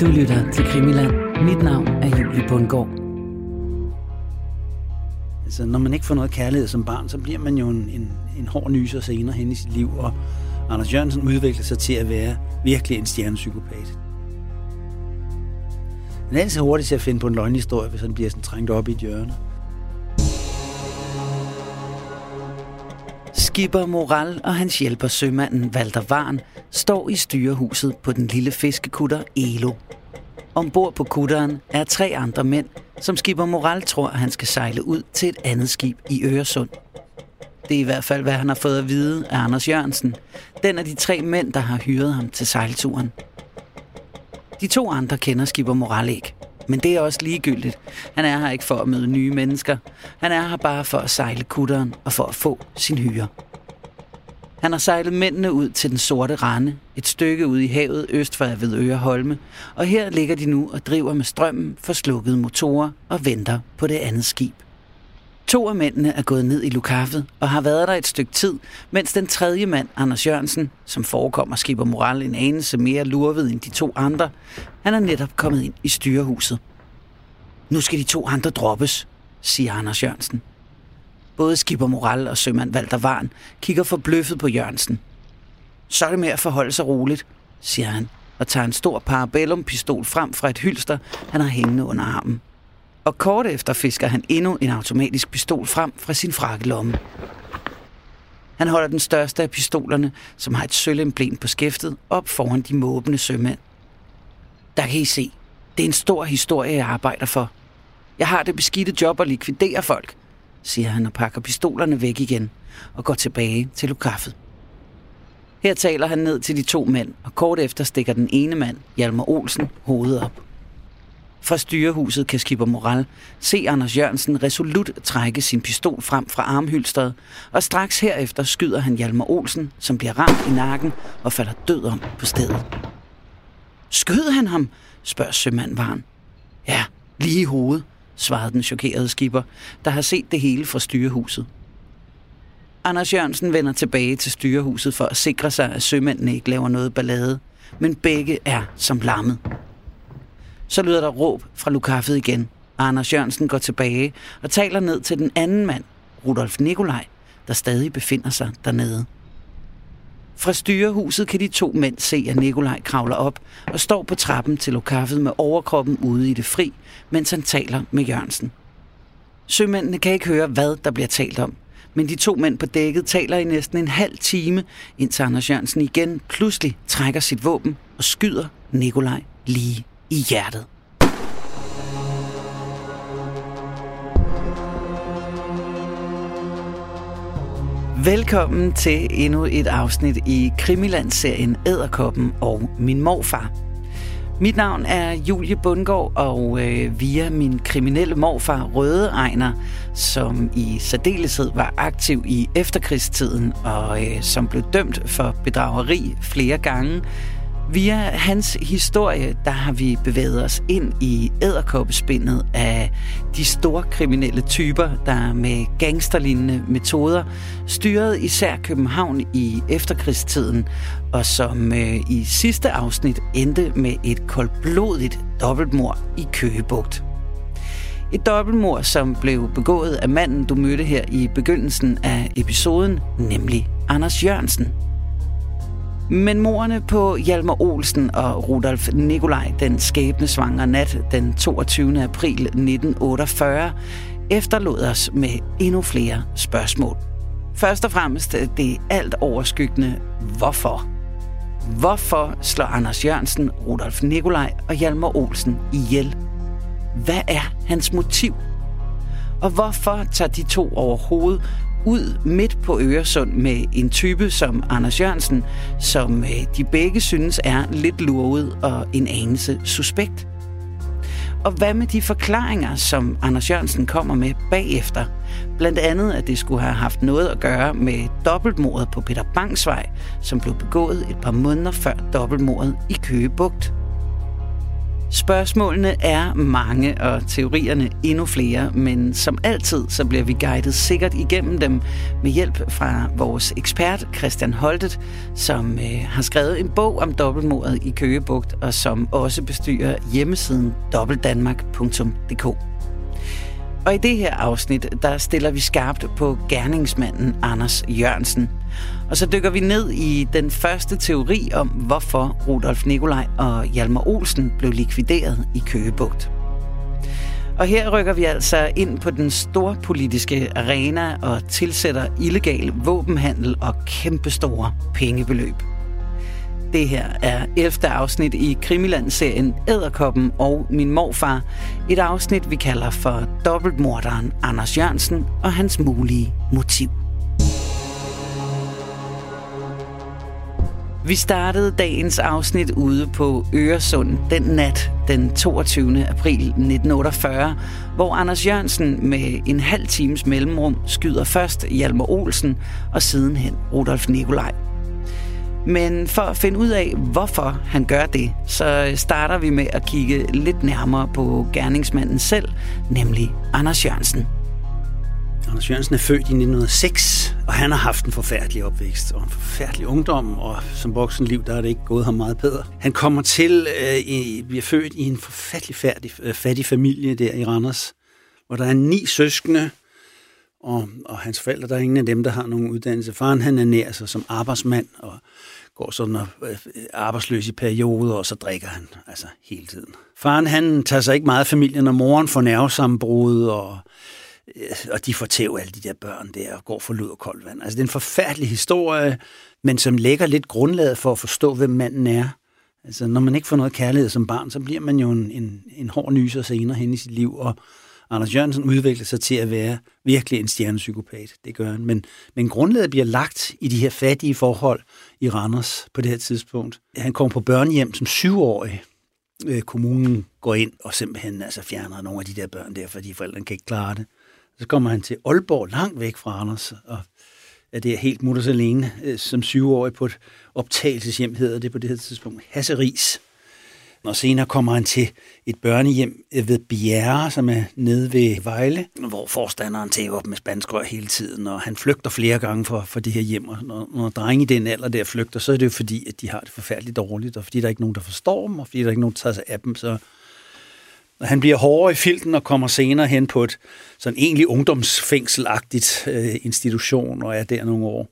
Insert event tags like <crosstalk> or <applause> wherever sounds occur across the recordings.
Du lytter til Krimiland. Mit navn er Julie Bundgaard. Altså, når man ikke får noget kærlighed som barn, så bliver man jo en, en, en hård nyser senere hen i sit liv, og Anders Jørgensen udvikler sig til at være virkelig en stjernepsykopat. Han er altid hurtigt til at finde på en løgnhistorie, hvis han bliver sådan trængt op i et hjørne. Skipper Moral og hans hjælper sømanden Walter Varn står i styrehuset på den lille fiskekutter Elo. Ombord på kutteren er tre andre mænd, som skipper Moral tror, at han skal sejle ud til et andet skib i Øresund. Det er i hvert fald, hvad han har fået at vide af Anders Jørgensen, den af de tre mænd, der har hyret ham til sejlturen. De to andre kender skipper Moral ikke. Men det er også ligegyldigt. Han er her ikke for at møde nye mennesker. Han er her bare for at sejle kutteren og for at få sin hyre. Han har sejlet mændene ud til den sorte rande, et stykke ude i havet øst for Avedøre Holme, og her ligger de nu og driver med strømmen for slukkede motorer og venter på det andet skib. To af mændene er gået ned i lukaffet og har været der et stykke tid, mens den tredje mand, Anders Jørgensen, som forekommer skipper moral en anelse mere lurvet end de to andre, han er netop kommet ind i styrehuset. Nu skal de to andre droppes, siger Anders Jørgensen. Både skipper Moral og sømand Valter Varn kigger forbløffet på Jørgensen. Så er det med at forholde sig roligt, siger han, og tager en stor parabellum-pistol frem fra et hylster, han har hængende under armen. Og kort efter fisker han endnu en automatisk pistol frem fra sin frakkelomme. Han holder den største af pistolerne, som har et sølvemblem på skæftet, op foran de måbende sømænd. Der kan I se. Det er en stor historie, jeg arbejder for. Jeg har det beskidte job at likvidere folk, siger han og pakker pistolerne væk igen og går tilbage til lukaffet. Her taler han ned til de to mænd, og kort efter stikker den ene mand, Hjalmar Olsen, hovedet op. Fra styrehuset kan skipper Moral se Anders Jørgensen resolut trække sin pistol frem fra armhylstret, og straks herefter skyder han Hjalmar Olsen, som bliver ramt i nakken og falder død om på stedet. Skød han ham? spørger sømand Varn. Ja, lige i hovedet, svarede den chokerede skipper, der har set det hele fra styrehuset. Anders Jørgensen vender tilbage til styrehuset for at sikre sig, at sømændene ikke laver noget ballade, men begge er som lammet. Så lyder der råb fra lukaffet igen, og Anders Jørgensen går tilbage og taler ned til den anden mand, Rudolf Nikolaj, der stadig befinder sig dernede. Fra styrehuset kan de to mænd se, at Nikolaj kravler op og står på trappen til lokaffet med overkroppen ude i det fri, mens han taler med Jørgensen. Sømændene kan ikke høre, hvad der bliver talt om, men de to mænd på dækket taler i næsten en halv time, indtil Anders Jørgensen igen pludselig trækker sit våben og skyder Nikolaj lige i hjertet. Velkommen til endnu et afsnit i Krimiland-serien Æderkoppen og min morfar. Mit navn er Julie Bundgaard, og øh, via min kriminelle morfar Røde Ejner, som i særdeleshed var aktiv i efterkrigstiden og øh, som blev dømt for bedrageri flere gange, Via hans historie, der har vi bevæget os ind i æderkoppespindet af de store kriminelle typer, der med gangsterlignende metoder styrede især København i efterkrigstiden, og som øh, i sidste afsnit endte med et koldblodigt dobbeltmord i Køgebugt. Et dobbeltmord, som blev begået af manden, du mødte her i begyndelsen af episoden, nemlig Anders Jørgensen. Men morerne på Hjalmar Olsen og Rudolf Nikolaj den skæbnesvangre nat den 22. april 1948 efterlod os med endnu flere spørgsmål. Først og fremmest det alt overskyggende hvorfor. Hvorfor slår Anders Jørgensen, Rudolf Nikolaj og Hjalmar Olsen ihjel? Hvad er hans motiv? Og hvorfor tager de to overhovedet ud midt på Øresund med en type som Anders Jørgensen, som øh, de begge synes er lidt lurvet og en anelse suspekt. Og hvad med de forklaringer, som Anders Jørgensen kommer med bagefter? Blandt andet, at det skulle have haft noget at gøre med dobbeltmordet på Peter Bangsvej, som blev begået et par måneder før dobbeltmordet i Køgebugt. Spørgsmålene er mange, og teorierne endnu flere, men som altid, så bliver vi guidet sikkert igennem dem med hjælp fra vores ekspert Christian Holtet, som øh, har skrevet en bog om dobbeltmordet i Køgebugt, og som også bestyrer hjemmesiden dobbeltdanmark.dk. Og i det her afsnit, der stiller vi skarpt på gerningsmanden Anders Jørgensen. Og så dykker vi ned i den første teori om, hvorfor Rudolf Nikolaj og Hjalmar Olsen blev likvideret i Køgebugt. Og her rykker vi altså ind på den store politiske arena og tilsætter illegal våbenhandel og kæmpestore pengebeløb. Det her er 11. afsnit i Krimiland-serien Æderkoppen og Min Morfar. Et afsnit, vi kalder for Dobbeltmorderen Anders Jørgensen og hans mulige motiv. Vi startede dagens afsnit ude på Øresund den nat den 22. april 1948, hvor Anders Jørgensen med en halv times mellemrum skyder først Hjalmar Olsen og sidenhen Rudolf Nikolaj. Men for at finde ud af, hvorfor han gør det, så starter vi med at kigge lidt nærmere på gerningsmanden selv, nemlig Anders Jørgensen. Anders Jørgensen er født i 1906, og han har haft en forfærdelig opvækst og en forfærdelig ungdom, og som voksenliv, der er det ikke gået ham meget bedre. Han kommer til, øh, i, bliver født i en forfærdelig færdig, øh, fattig familie der i Randers, hvor der er ni søskende, og, og hans forældre, der er ingen af dem, der har nogen uddannelse. Faren han ernærer sig som arbejdsmand og går sådan og øh, arbejdsløs i perioder, og så drikker han altså hele tiden. Faren han tager sig ikke meget af familien, og moren får nervesambrud, og, øh, og de får tæv alle de der børn der, og går for lud og koldt vand. Altså det er en forfærdelig historie, men som lægger lidt grundlaget for at forstå, hvem manden er. Altså når man ikke får noget kærlighed som barn, så bliver man jo en, en, en hård nyser senere hen i sit liv, og Anders Jørgensen udvikler sig til at være virkelig en stjernepsykopat. Det gør han. Men, men grundlaget bliver lagt i de her fattige forhold i Randers på det her tidspunkt. Han kom på børnehjem som syvårig. Øh, kommunen går ind og simpelthen altså, fjerner nogle af de der børn der, fordi forældrene kan ikke klare det. Så kommer han til Aalborg, langt væk fra Anders, og er det helt mutters alene øh, som syvårig på et optagelseshjem, hedder det på det her tidspunkt, Hasseris. Og senere kommer han til et børnehjem ved Bjerre, som er nede ved Vejle, hvor forstanderen tager op med spansk rør hele tiden, og han flygter flere gange fra, fra det her hjem. Og når, når drenge i den alder der flygter, så er det jo fordi, at de har det forfærdeligt dårligt, og fordi der er ikke nogen, der forstår dem, og fordi der er ikke nogen, der tager sig af dem, så og han bliver hårdere i filten og kommer senere hen på et sådan egentlig ungdomsfængselagtigt øh, institution og er der nogle år.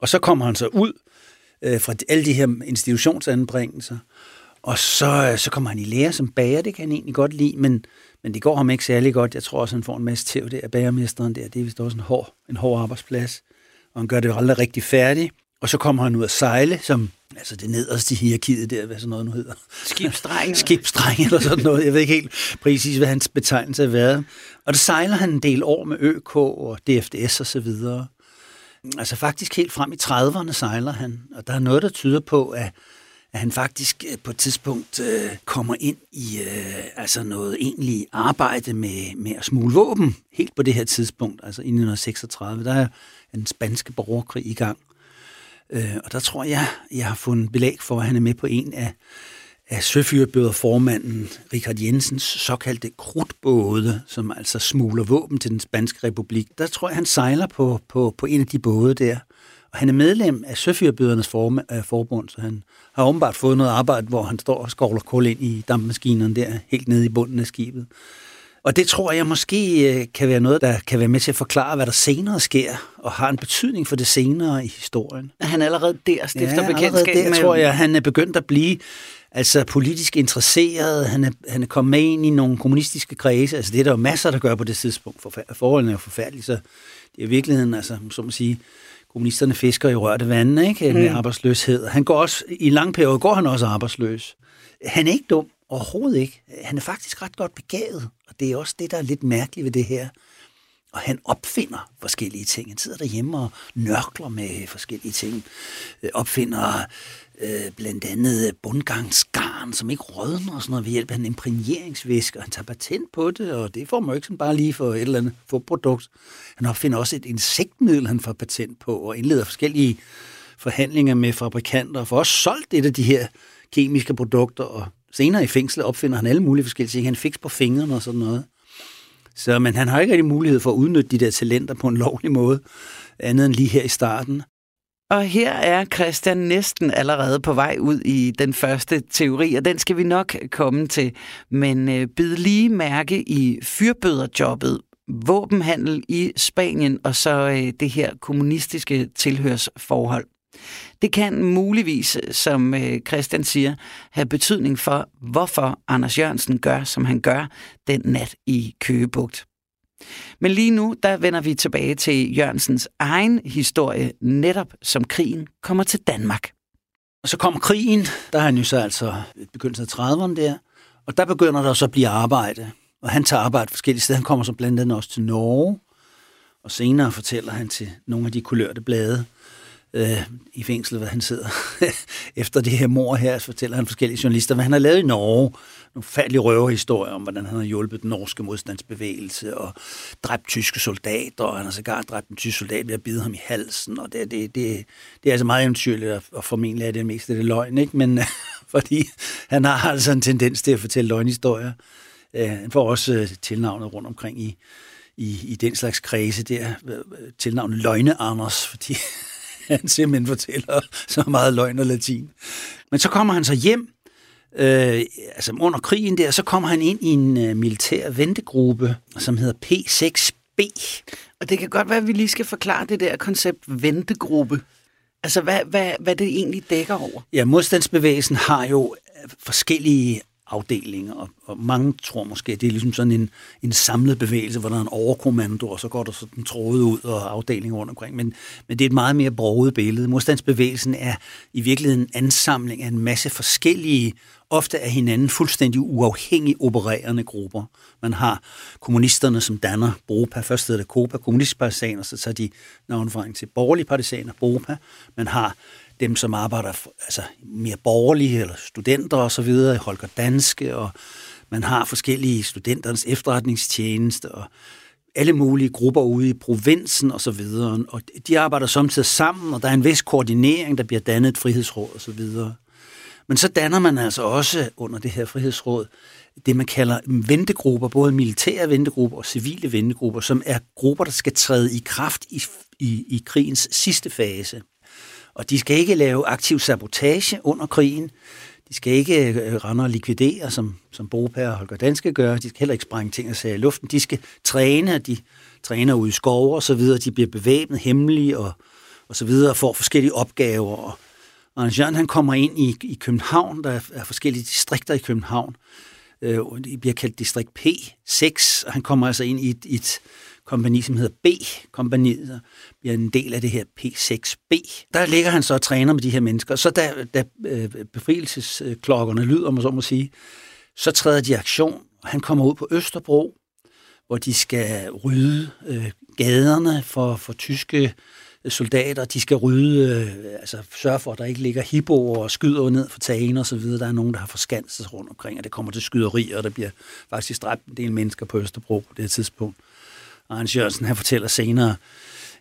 Og så kommer han så ud øh, fra alle de her institutionsanbringelser, og så, så kommer han i lære som bager, det kan han egentlig godt lide, men, men det går ham ikke særlig godt. Jeg tror også, han får en masse tæv der af bagermesteren der. Det er vist også en hård, en hård arbejdsplads, og han gør det jo aldrig rigtig færdigt. Og så kommer han ud at sejle, som altså det nederste hierarkiet der, hvad sådan noget nu hedder. Skibsdreng. <laughs> Skibsdreng eller sådan noget. Jeg ved ikke helt præcis, hvad hans betegnelse har været. Og der sejler han en del år med ØK og DFDS og så videre. Altså faktisk helt frem i 30'erne sejler han, og der er noget, der tyder på, at at han faktisk øh, på et tidspunkt øh, kommer ind i øh, altså noget egentlig arbejde med, med at smule våben, helt på det her tidspunkt, altså i 1936. Der er en spanske borgerkrig i gang. Øh, og der tror jeg, jeg har fundet belæg for, at han er med på en af, af søfyrbøderformanden Richard Jensens såkaldte krudtbåde, som altså smugler våben til den spanske republik. Der tror jeg, han sejler på, på, på en af de både der. Og han er medlem af Søfyrbydernes øh, forbund, så han har åbenbart fået noget arbejde, hvor han står og skovler kul ind i dampmaskinerne der, helt nede i bunden af skibet. Og det tror jeg måske øh, kan være noget, der kan være med til at forklare, hvad der senere sker, og har en betydning for det senere i historien. Han er allerede der stifter ja, bekendtskab der, med... tror jeg, han er begyndt at blive altså politisk interesseret. Han er, han er kommet med ind i nogle kommunistiske kredse. Altså det er der jo masser, der gør på det tidspunkt. For, forholdene er jo forfærdelige, så det er i virkeligheden, altså, som man sige, kommunisterne fisker i rørte vande ikke? med mm. arbejdsløshed. Han går også, i en lang periode går han også arbejdsløs. Han er ikke dum, overhovedet ikke. Han er faktisk ret godt begavet, og det er også det, der er lidt mærkeligt ved det her. Og han opfinder forskellige ting. Han sidder derhjemme og nørkler med forskellige ting. Øh, opfinder øh, blandt andet øh, bundgangsgarn, som ikke rådner og sådan noget ved hjælp af en imprægneringsvæske, og han tager patent på det, og det får man jo ikke sådan bare lige for et eller andet produkt. Han opfinder også et insektmiddel, han får patent på, og indleder forskellige forhandlinger med fabrikanter, og får også solgt et af de her kemiske produkter, og senere i fængsel opfinder han alle mulige forskellige ting. Han fik på fingrene og sådan noget. Så, men han har ikke rigtig mulighed for at udnytte de der talenter på en lovlig måde, andet end lige her i starten. Og her er Christian næsten allerede på vej ud i den første teori, og den skal vi nok komme til. Men øh, bid lige mærke i fyrbøderjobbet, våbenhandel i Spanien og så øh, det her kommunistiske tilhørsforhold. Det kan muligvis, som øh, Christian siger, have betydning for, hvorfor Anders Jørgensen gør, som han gør den nat i Køgebugt. Men lige nu, der vender vi tilbage til Jørgensens egen historie, netop som krigen kommer til Danmark. Og så kommer krigen, der er han jo så altså begyndelsen af 30'erne der, og der begynder der så at blive arbejde. Og han tager arbejde forskellige steder. Han kommer så blandt andet også til Norge, og senere fortæller han til nogle af de kulørte blade, øh, i fængsel, hvad han sidder. <laughs> Efter det her mor her, så fortæller han forskellige journalister, hvad han har lavet i Norge. Nogle færdelige røverhistorier om, hvordan han har hjulpet den norske modstandsbevægelse og dræbt tyske soldater, og han har sågar dræbt en tysk soldat ved at bide ham i halsen. Og det, det, det, det er altså meget eventyrligt, og formentlig er det mest af det løgn, ikke? Men <laughs> fordi han har altså en tendens til at fortælle løgnhistorier. Øh, han får også øh, tilnavnet rundt omkring i, i, i den slags kredse der, øh, øh, tilnavnet Løgne Anders, fordi han simpelthen fortæller så meget løgn og latin. Men så kommer han så hjem, øh, altså under krigen der, så kommer han ind i en øh, militær ventegruppe, som hedder P6B. Og det kan godt være, at vi lige skal forklare det der koncept ventegruppe. Altså, hvad, hvad, hvad det egentlig dækker over? Ja, modstandsbevægelsen har jo øh, forskellige afdelinger, og, og mange tror måske, at det er ligesom sådan en, en samlet bevægelse, hvor der er en overkommando, og så går der sådan tråde ud og afdelinger rundt omkring. Men, men det er et meget mere broget billede. Modstandsbevægelsen er i virkeligheden en ansamling af en masse forskellige, ofte af hinanden fuldstændig uafhængige opererende grupper. Man har kommunisterne, som danner Bropa. først hedder det KOPA, kommunistpartisaner, så tager de navnforandring til borgerlige partisaner, Bropa. Man har dem, som arbejder for, altså, mere borgerlige, eller studenter og så videre, Holger Danske, og man har forskellige studenternes efterretningstjeneste, og alle mulige grupper ude i provinsen og så videre. Og de arbejder samtidig sammen, og der er en vis koordinering, der bliver dannet et frihedsråd og så videre. Men så danner man altså også under det her frihedsråd det, man kalder ventegrupper, både militære ventegrupper og civile ventegrupper, som er grupper, der skal træde i kraft i, i, i krigens sidste fase. Og de skal ikke lave aktiv sabotage under krigen. De skal ikke øh, rende og likvidere, som, som Bopa og Holger Danske gør. De skal heller ikke sprænge ting og sager i luften. De skal træne, de træner ud i skove og så videre. De bliver bevæbnet, hemmelige og, og så videre, og får forskellige opgaver. Og Anders Jørgen, han kommer ind i, i København. Der er, er forskellige distrikter i København. Øh, de bliver kaldt distrikt P6, og han kommer altså ind i et, et kompani, som hedder B-kompaniet, bliver en del af det her P6B. Der ligger han så og træner med de her mennesker. Så da, da øh, befrielsesklokkerne lyder, må man så må sige, så træder de i aktion, og han kommer ud på Østerbro, hvor de skal rydde øh, gaderne for, for tyske øh, soldater. De skal rydde, øh, altså sørge for, at der ikke ligger hippoer og skyder ned for tagen og så videre. Der er nogen, der har forskanset rundt omkring, og det kommer til skyderier, og der bliver faktisk dræbt en del mennesker på Østerbro på det tidspunkt. Arne Jørgensen, han fortæller senere,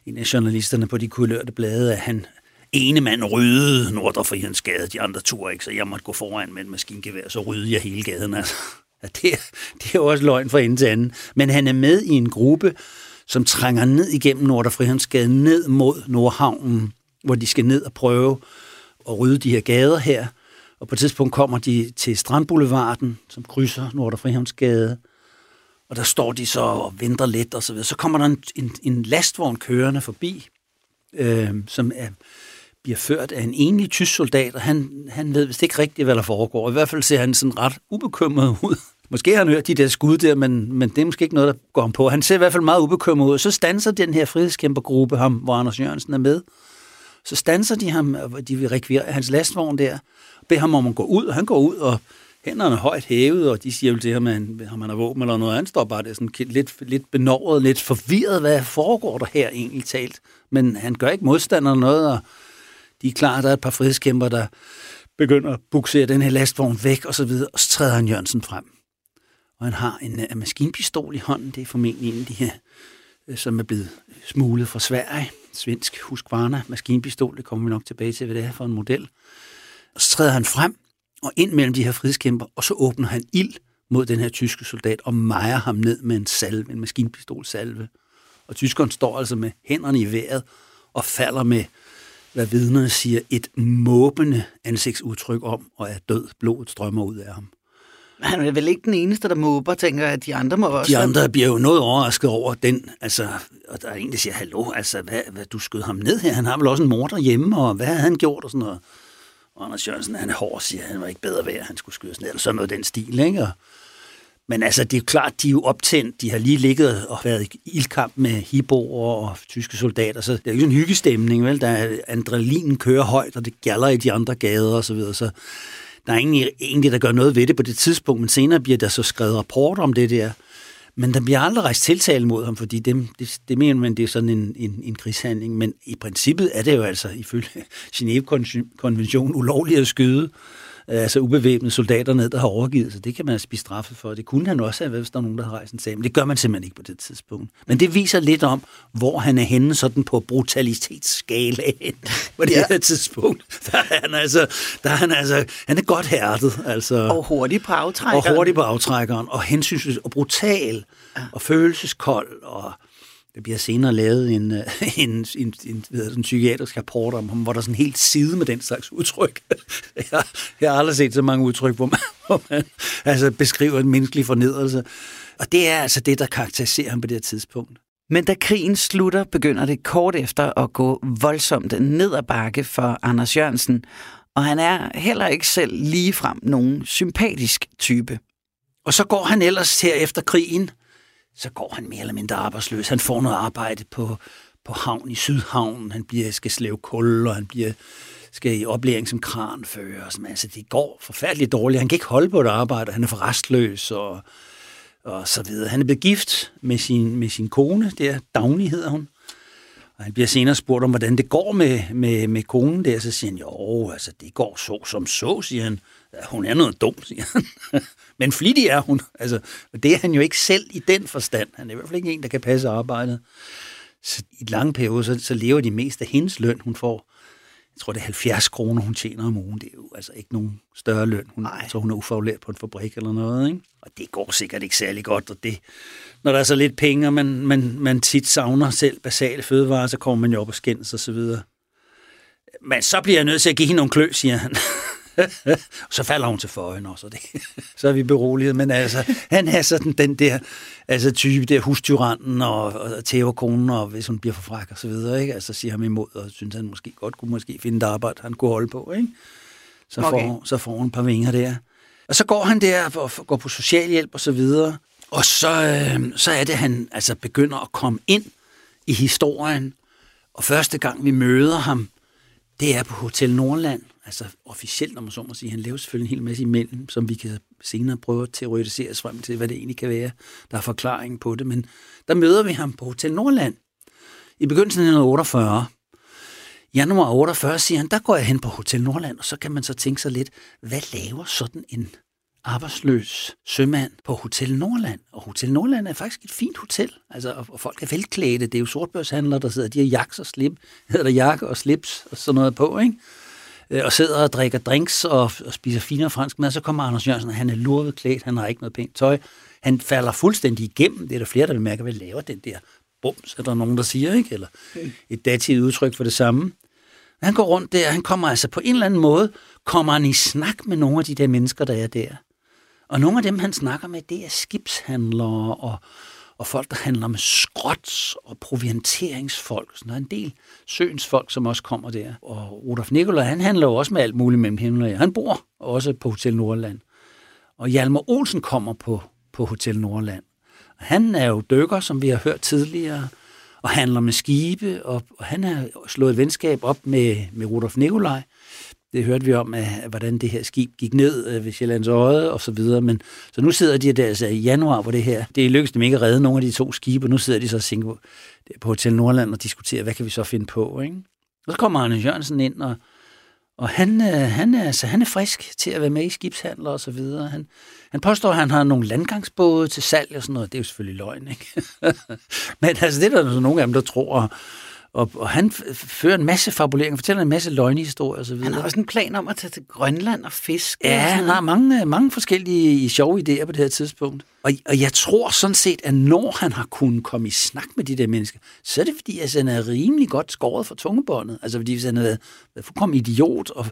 en af journalisterne på de kulørte blade, at han ene mand ryddede Nordre Frihedsgade, de andre tur ikke, så jeg måtte gå foran med en maskingevær, så ryddede jeg hele gaden. Altså. Det, det er jo også løgn fra ende til anden. Men han er med i en gruppe, som trænger ned igennem Nordre Frihedsgade, ned mod Nordhavnen, hvor de skal ned og prøve at rydde de her gader her. Og på et tidspunkt kommer de til Strandboulevarden, som krydser Nordre Frihedsgade, og der står de så og venter lidt og så videre. Så kommer der en, en, en lastvogn kørende forbi, øh, som er, bliver ført af en enlig tysk soldat, og han, han ved vist ikke rigtigt, hvad der foregår. I hvert fald ser han sådan ret ubekymret ud. Måske har han hørt de der skud der, men, men det er måske ikke noget, der går ham på. Han ser i hvert fald meget ubekymret ud. Så stanser den her frihedskæmpergruppe ham, hvor Anders Jørgensen er med. Så stanser de ham, og de vil rekvirere hans lastvogn der, og beder ham om at gå ud, og han går ud og hænderne højt hævet, og de siger jo til ham, at han, man har våben eller noget. Han står bare der sådan lidt, lidt benovet, lidt forvirret, hvad foregår der her egentlig talt. Men han gør ikke modstand eller noget, og de er klar, der er et par frihedskæmper, der begynder at buksere den her lastvogn væk, og så videre, og så træder han Jørgensen frem. Og han har en, en maskinpistol i hånden, det er formentlig en af de her, øh, som er blevet smuglet fra Sverige. Svensk Husqvarna maskinpistol, det kommer vi nok tilbage til, hvad det er for en model. Og så træder han frem, og ind mellem de her frihedskæmper, og så åbner han ild mod den her tyske soldat og mejer ham ned med en salve, en maskinpistol salve. Og tyskeren står altså med hænderne i vejret og falder med, hvad vidnerne siger, et måbende ansigtsudtryk om, og er død. Blodet strømmer ud af ham. Han er vel ikke den eneste, der måber, tænker at de andre må også... De andre bliver jo noget overrasket over den, altså, og der er en, der siger, hallo, altså, hvad, hvad, du skød ham ned her, han har vel også en mor derhjemme, og hvad havde han gjort, og sådan noget. Og Anders Jørgensen, han er hård, siger, han var ikke bedre værd, han skulle skydes ned, eller sådan noget den stil, ikke? Og, men altså, det er jo klart, de er jo optændt. De har lige ligget og været i ildkamp med hiboer og tyske soldater, så det er jo ikke en hyggestemning, vel? Der er, adrenalinen kører højt, og det gælder i de andre gader og så videre, så der er ingen egentlig, der gør noget ved det på det tidspunkt, men senere bliver der så skrevet rapport om det der. Men der bliver aldrig rejst tiltale mod ham, fordi det, det, det mener man, det er sådan en, en, en krigshandling. Men i princippet er det jo altså ifølge Genève-konventionen ulovligt at skyde altså ubevæbnede soldater ned, der har overgivet sig. Det kan man altså blive straffet for. Det kunne han også have, hvis der er nogen, der har rejst en sag. Men det gør man simpelthen ikke på det tidspunkt. Men det viser lidt om, hvor han er henne sådan på brutalitetsskalaen på det ja. her tidspunkt. <laughs> Der er han altså, der er han altså, han er godt hærdet. Altså, og hurtig på aftrækkeren. Og hurtig på aftrækkeren, og hensynsløs og brutal, ja. og følelseskold, og der bliver senere lavet en, <laughs> en, en, en, en, en psykiatrisk rapport om ham, hvor der er sådan helt side med den slags udtryk. <laughs> Jeg, jeg har aldrig set så mange udtryk, hvor man, <laughs> hvor man altså beskriver en menneskelig fornedrelse. Og det er altså det, der karakteriserer ham på det her tidspunkt. Men da krigen slutter, begynder det kort efter at gå voldsomt ned ad bakke for Anders Jørgensen, og han er heller ikke selv ligefrem nogen sympatisk type. Og så går han ellers her efter krigen så går han mere eller mindre arbejdsløs. Han får noget arbejde på, på havn i Sydhavnen. Han bliver, skal slæve kul, og han bliver, skal i oplæring som kranfører. Og sådan. altså, det går forfærdeligt dårligt. Han kan ikke holde på et arbejde, han er for restløs og, og så videre. Han er blevet gift med sin, med sin kone, det er Dagny hedder hun. Og han bliver senere spurgt om, hvordan det går med, med, med konen der. Så siger han, jo, altså det går så som så, siger han. Hun er noget dum, siger han. <laughs> Men flittig er hun. Altså, det er han jo ikke selv i den forstand. Han er i hvert fald ikke en, der kan passe arbejdet. Så i et lange periode, så, så lever de mest af hendes løn, hun får. Jeg tror, det er 70 kroner, hun tjener om ugen. Det er jo altså ikke nogen større løn. Hun, Nej. så hun er ufaglært på en fabrik eller noget. Ikke? Og det går sikkert ikke særlig godt. Og det, når der er så lidt penge, og man, man, man tit savner selv basale fødevarer, så kommer man jo op og skændes og så videre. Men så bliver jeg nødt til at give hende nogle klø, siger han. <laughs> <laughs> så falder hun til forhånd også, det. <laughs> så er vi beroliget. Men altså, han er sådan den der altså type, der hustyrannen og, og tæverkonen, og hvis hun bliver for fræk og så videre, ikke? Altså siger ham imod, og synes han måske godt kunne måske finde et arbejde, han kunne holde på, ikke? Så, okay. får, så får hun et par vinger der. Og så går han der og går på socialhjælp og så videre. Og så, øh, så er det, han altså begynder at komme ind i historien. Og første gang vi møder ham, det er på Hotel Nordland, altså officielt, når man så må sige. Han laver selvfølgelig en hel masse imellem, som vi kan senere prøve at teoretisere os frem til, hvad det egentlig kan være. Der er forklaring på det, men der møder vi ham på Hotel Nordland i begyndelsen af 1948. Januar 48 siger han, der går jeg hen på Hotel Nordland, og så kan man så tænke sig lidt, hvad laver sådan en arbejdsløs sømand på Hotel Nordland. Og Hotel Nordland er faktisk et fint hotel. Altså, og folk er velklædte. Det er jo sortbørshandlere, der sidder. De har jaks og slip, <laughs> hedder der jakke og slips og sådan noget på, ikke? Øh, og sidder og drikker drinks og, og spiser finere fransk mad. Så kommer Anders Jørgensen, og han er lurvet klædt, han har ikke noget pænt tøj. Han falder fuldstændig igennem. Det er der flere, der vil mærke, hvad laver den der bums, er der nogen, der siger, ikke? Eller et dativt udtryk for det samme. Han går rundt der, han kommer altså på en eller anden måde, kommer han i snak med nogle af de der mennesker, der er der. Og nogle af dem, han snakker med, det er skibshandlere og, og folk, der handler med skråt og provianteringsfolk. Så der er en del søens folk, som også kommer der. Og Rudolf Nikolaj, han handler jo også med alt muligt mellem himmel og Han bor også på Hotel Nordland. Og Hjalmar Olsen kommer på, på Hotel Nordland. Og Han er jo dykker, som vi har hørt tidligere, og handler med skibe, og, og han har slået et venskab op med, med Rudolf Nikolaj. Det hørte vi om, at, hvordan det her skib gik ned øh, ved Sjællands Øje og så videre. Men, så nu sidder de der altså, i januar på det her. Det lykkedes dem ikke at redde nogen af de to skibe, og nu sidder de så Singapore, øh, på Hotel Nordland og diskuterer, hvad kan vi så finde på. Ikke? Og så kommer Arne Jørgensen ind, og, og han, øh, han, er, altså, han er frisk til at være med i skibshandler og så videre. Han, han påstår, at han har nogle landgangsbåde til salg og sådan noget. Det er jo selvfølgelig løgn, ikke? <laughs> Men altså, det er der altså nogle af dem, der tror. Og, og han fører en masse fabuleringer, fortæller en masse løgnehistorier osv. Han har også en plan om at tage til Grønland og fiske. Ja, han har mange, mange forskellige sjove idéer på det her tidspunkt. Og, og jeg tror sådan set, at når han har kunnet komme i snak med de der mennesker, så er det fordi, at han er rimelig godt skåret fra tungebåndet. Altså fordi hvis han havde været fuldkommen idiot og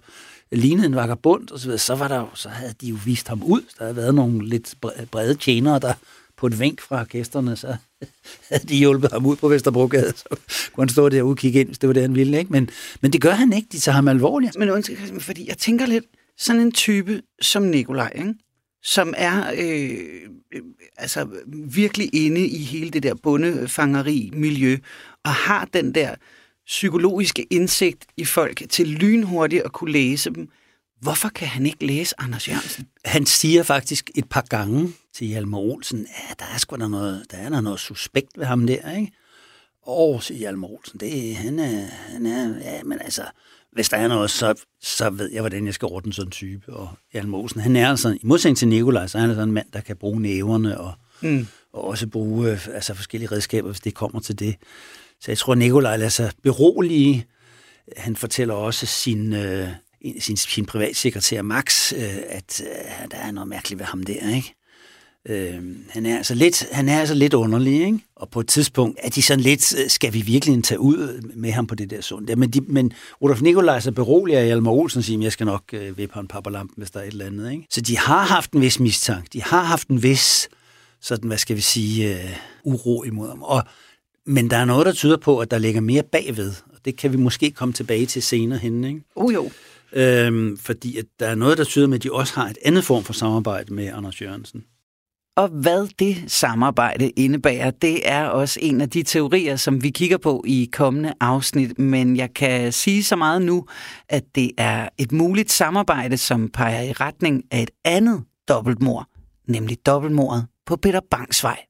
lignede en vagabund og så, videre, så, var der, så havde de jo vist ham ud. Der havde været nogle lidt brede tjenere, der på et vink fra gæsterne, så havde de hjulpet ham ud på Vesterbrogade, så kunne han stå der og kigge ind, hvis det var det, han ville. Ikke? Men, men det gør han ikke, de tager ham alvorligt. Men undskyld, fordi jeg tænker lidt, sådan en type som Nikolaj, ikke? som er øh, øh, altså virkelig inde i hele det der bondefangeri-miljø, og har den der psykologiske indsigt i folk til lynhurtigt at kunne læse dem. Hvorfor kan han ikke læse Anders Jørgensen? Han siger faktisk et par gange til Hjalmar Olsen, ja, der er sgu da noget, der er der noget suspekt ved ham der, ikke? Og siger Hjalmar Olsen, det, han, er, han er, ja, men altså, hvis der er noget, så, så ved jeg, hvordan jeg skal ordne sådan en type. Og Hjalmar Olsen, han er altså, i modsætning til Nikolaj, så er han sådan en mand, der kan bruge næverne og, mm. og også bruge altså, forskellige redskaber, hvis det kommer til det. Så jeg tror, Nikolaj lader sig berolige. Han fortæller også sin, øh, sin, sin privatsekretær Max, øh, at øh, der er noget mærkeligt ved ham der, ikke? Øh, han, er altså lidt, han er altså lidt underlig, ikke? Og på et tidspunkt er de sådan lidt, øh, skal vi virkelig tage ud med ham på det der sund? Ja, men, de, men Rudolf Nikolaj så beroliger Hjalmar Olsen og siger, jeg skal nok øh, vippe ham papperlampen, hvis der er et eller andet, ikke? Så de har haft en vis mistanke. De har haft en vis, sådan, hvad skal vi sige, øh, uro imod ham. Og, men der er noget, der tyder på, at der ligger mere bagved. Og det kan vi måske komme tilbage til senere hen, ikke? Oh jo. Øhm, fordi at der er noget, der tyder med, at de også har et andet form for samarbejde med Anders Jørgensen. Og hvad det samarbejde indebærer, det er også en af de teorier, som vi kigger på i kommende afsnit. Men jeg kan sige så meget nu, at det er et muligt samarbejde, som peger i retning af et andet dobbeltmord, nemlig dobbeltmordet på Peter Bangsvej.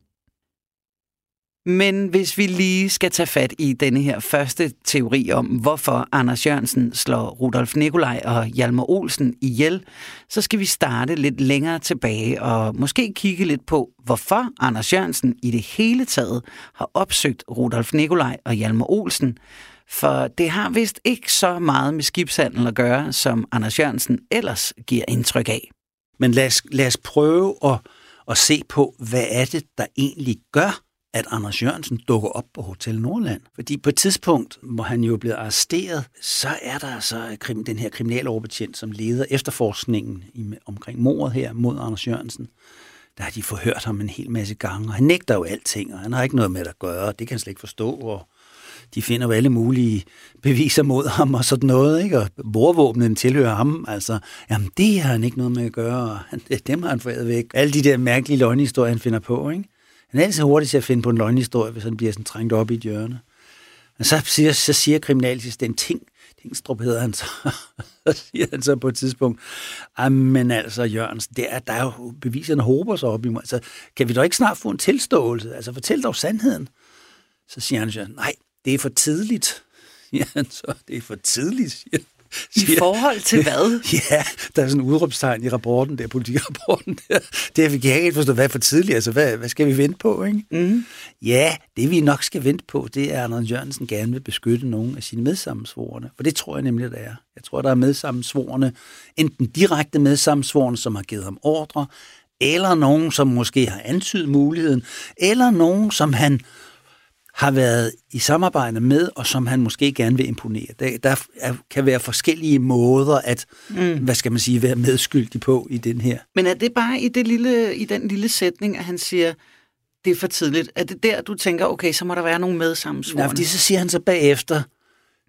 Men hvis vi lige skal tage fat i denne her første teori om, hvorfor Anders Jørgensen slår Rudolf Nikolaj og Hjalmar Olsen ihjel, så skal vi starte lidt længere tilbage og måske kigge lidt på, hvorfor Anders Jørgensen i det hele taget har opsøgt Rudolf Nikolaj og Hjalmar Olsen. For det har vist ikke så meget med skibshandel at gøre, som Anders Jørgensen ellers giver indtryk af. Men lad os, lad os prøve at, at se på, hvad er det, der egentlig gør, at Anders Jørgensen dukker op på Hotel Nordland. Fordi på et tidspunkt, hvor han jo er blevet arresteret, så er der altså så den her kriminaloverbetjent, som leder efterforskningen omkring mordet her mod Anders Jørgensen. Der har de forhørt ham en hel masse gange, og han nægter jo alting, og han har ikke noget med det at gøre, det kan han slet ikke forstå, og de finder jo alle mulige beviser mod ham og sådan noget, ikke? og borvåbnen tilhører ham, altså, jamen det har han ikke noget med at gøre, og han, <laughs> dem har han foræret væk. Alle de der mærkelige løgnhistorier, han finder på, ikke? Han er altid hurtig til at finde på en løgnhistorie, hvis han bliver sådan trængt op i et hjørne. Og så siger, så siger kriminalassistent Ting, Tingstrup hedder han så, <laughs> så siger han så på et tidspunkt, ah, men altså Jørgens, det er, der er jo beviserne håber sig op i mig. Altså, kan vi da ikke snart få en tilståelse? Altså, fortæl dog sandheden. Så siger han, så, nej, det er for tidligt. <laughs> Ja, så det er for tidligt, siger i forhold til hvad? <laughs> ja, der er sådan en udråbstegn i rapporten der, politirapporten der. Det kan jeg ikke forstå, hvad for tidligt, altså hvad, hvad skal vi vente på, ikke? Mm. Ja, det vi nok skal vente på, det er, at Anders Jørgensen gerne vil beskytte nogle af sine medsammensvorene. For det tror jeg nemlig, der er. Jeg tror, der er medsammensvorene, enten direkte medsammensvorene, som har givet ham ordre, eller nogen, som måske har antydet muligheden, eller nogen, som han har været i samarbejde med, og som han måske gerne vil imponere. Der, der er, kan være forskellige måder at, mm. hvad skal man sige, være medskyldig på i den her. Men er det bare i, det lille, i den lille sætning, at han siger, det er for tidligt? Er det der, du tænker, okay, så må der være nogen med sammen? Nej, fordi så siger han så bagefter,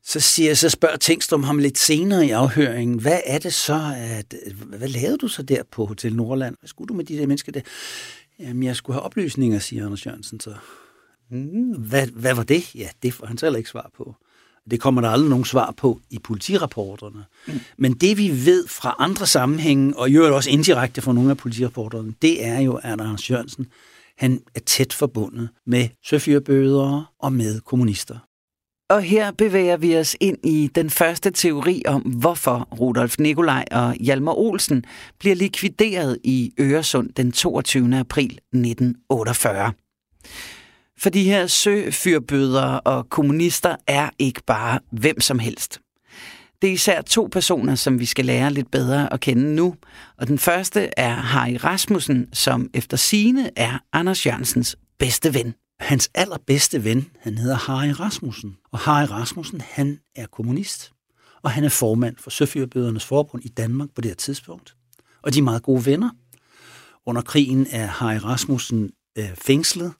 så, siger, så spørger Tingstrøm ham lidt senere i afhøringen, hvad er det så, at, hvad lavede du så der på Hotel Nordland? Hvad skulle du med de der mennesker der? Jamen, jeg skulle have oplysninger, siger Anders Jørgensen så. Mm, hvad, hvad var det? Ja, det får han heller ikke svar på. Det kommer der aldrig nogen svar på i politirapporterne. Mm. Men det vi ved fra andre sammenhænge, og i øvrigt også indirekte fra nogle af politirapporterne, det er jo, at Anders Jørgensen han er tæt forbundet med søfyrbødere og med kommunister. Og her bevæger vi os ind i den første teori om, hvorfor Rudolf Nikolaj og Hjalmar Olsen bliver likvideret i Øresund den 22. april 1948. For de her søfyrbøder og kommunister er ikke bare hvem som helst. Det er især to personer, som vi skal lære lidt bedre at kende nu. Og den første er Harry Rasmussen, som efter sine er Anders Jørgensens bedste ven. Hans allerbedste ven, han hedder Harry Rasmussen. Og Harry Rasmussen, han er kommunist. Og han er formand for Søfyrbødernes Forbund i Danmark på det her tidspunkt. Og de er meget gode venner. Under krigen er Harry Rasmussen øh, fængslet.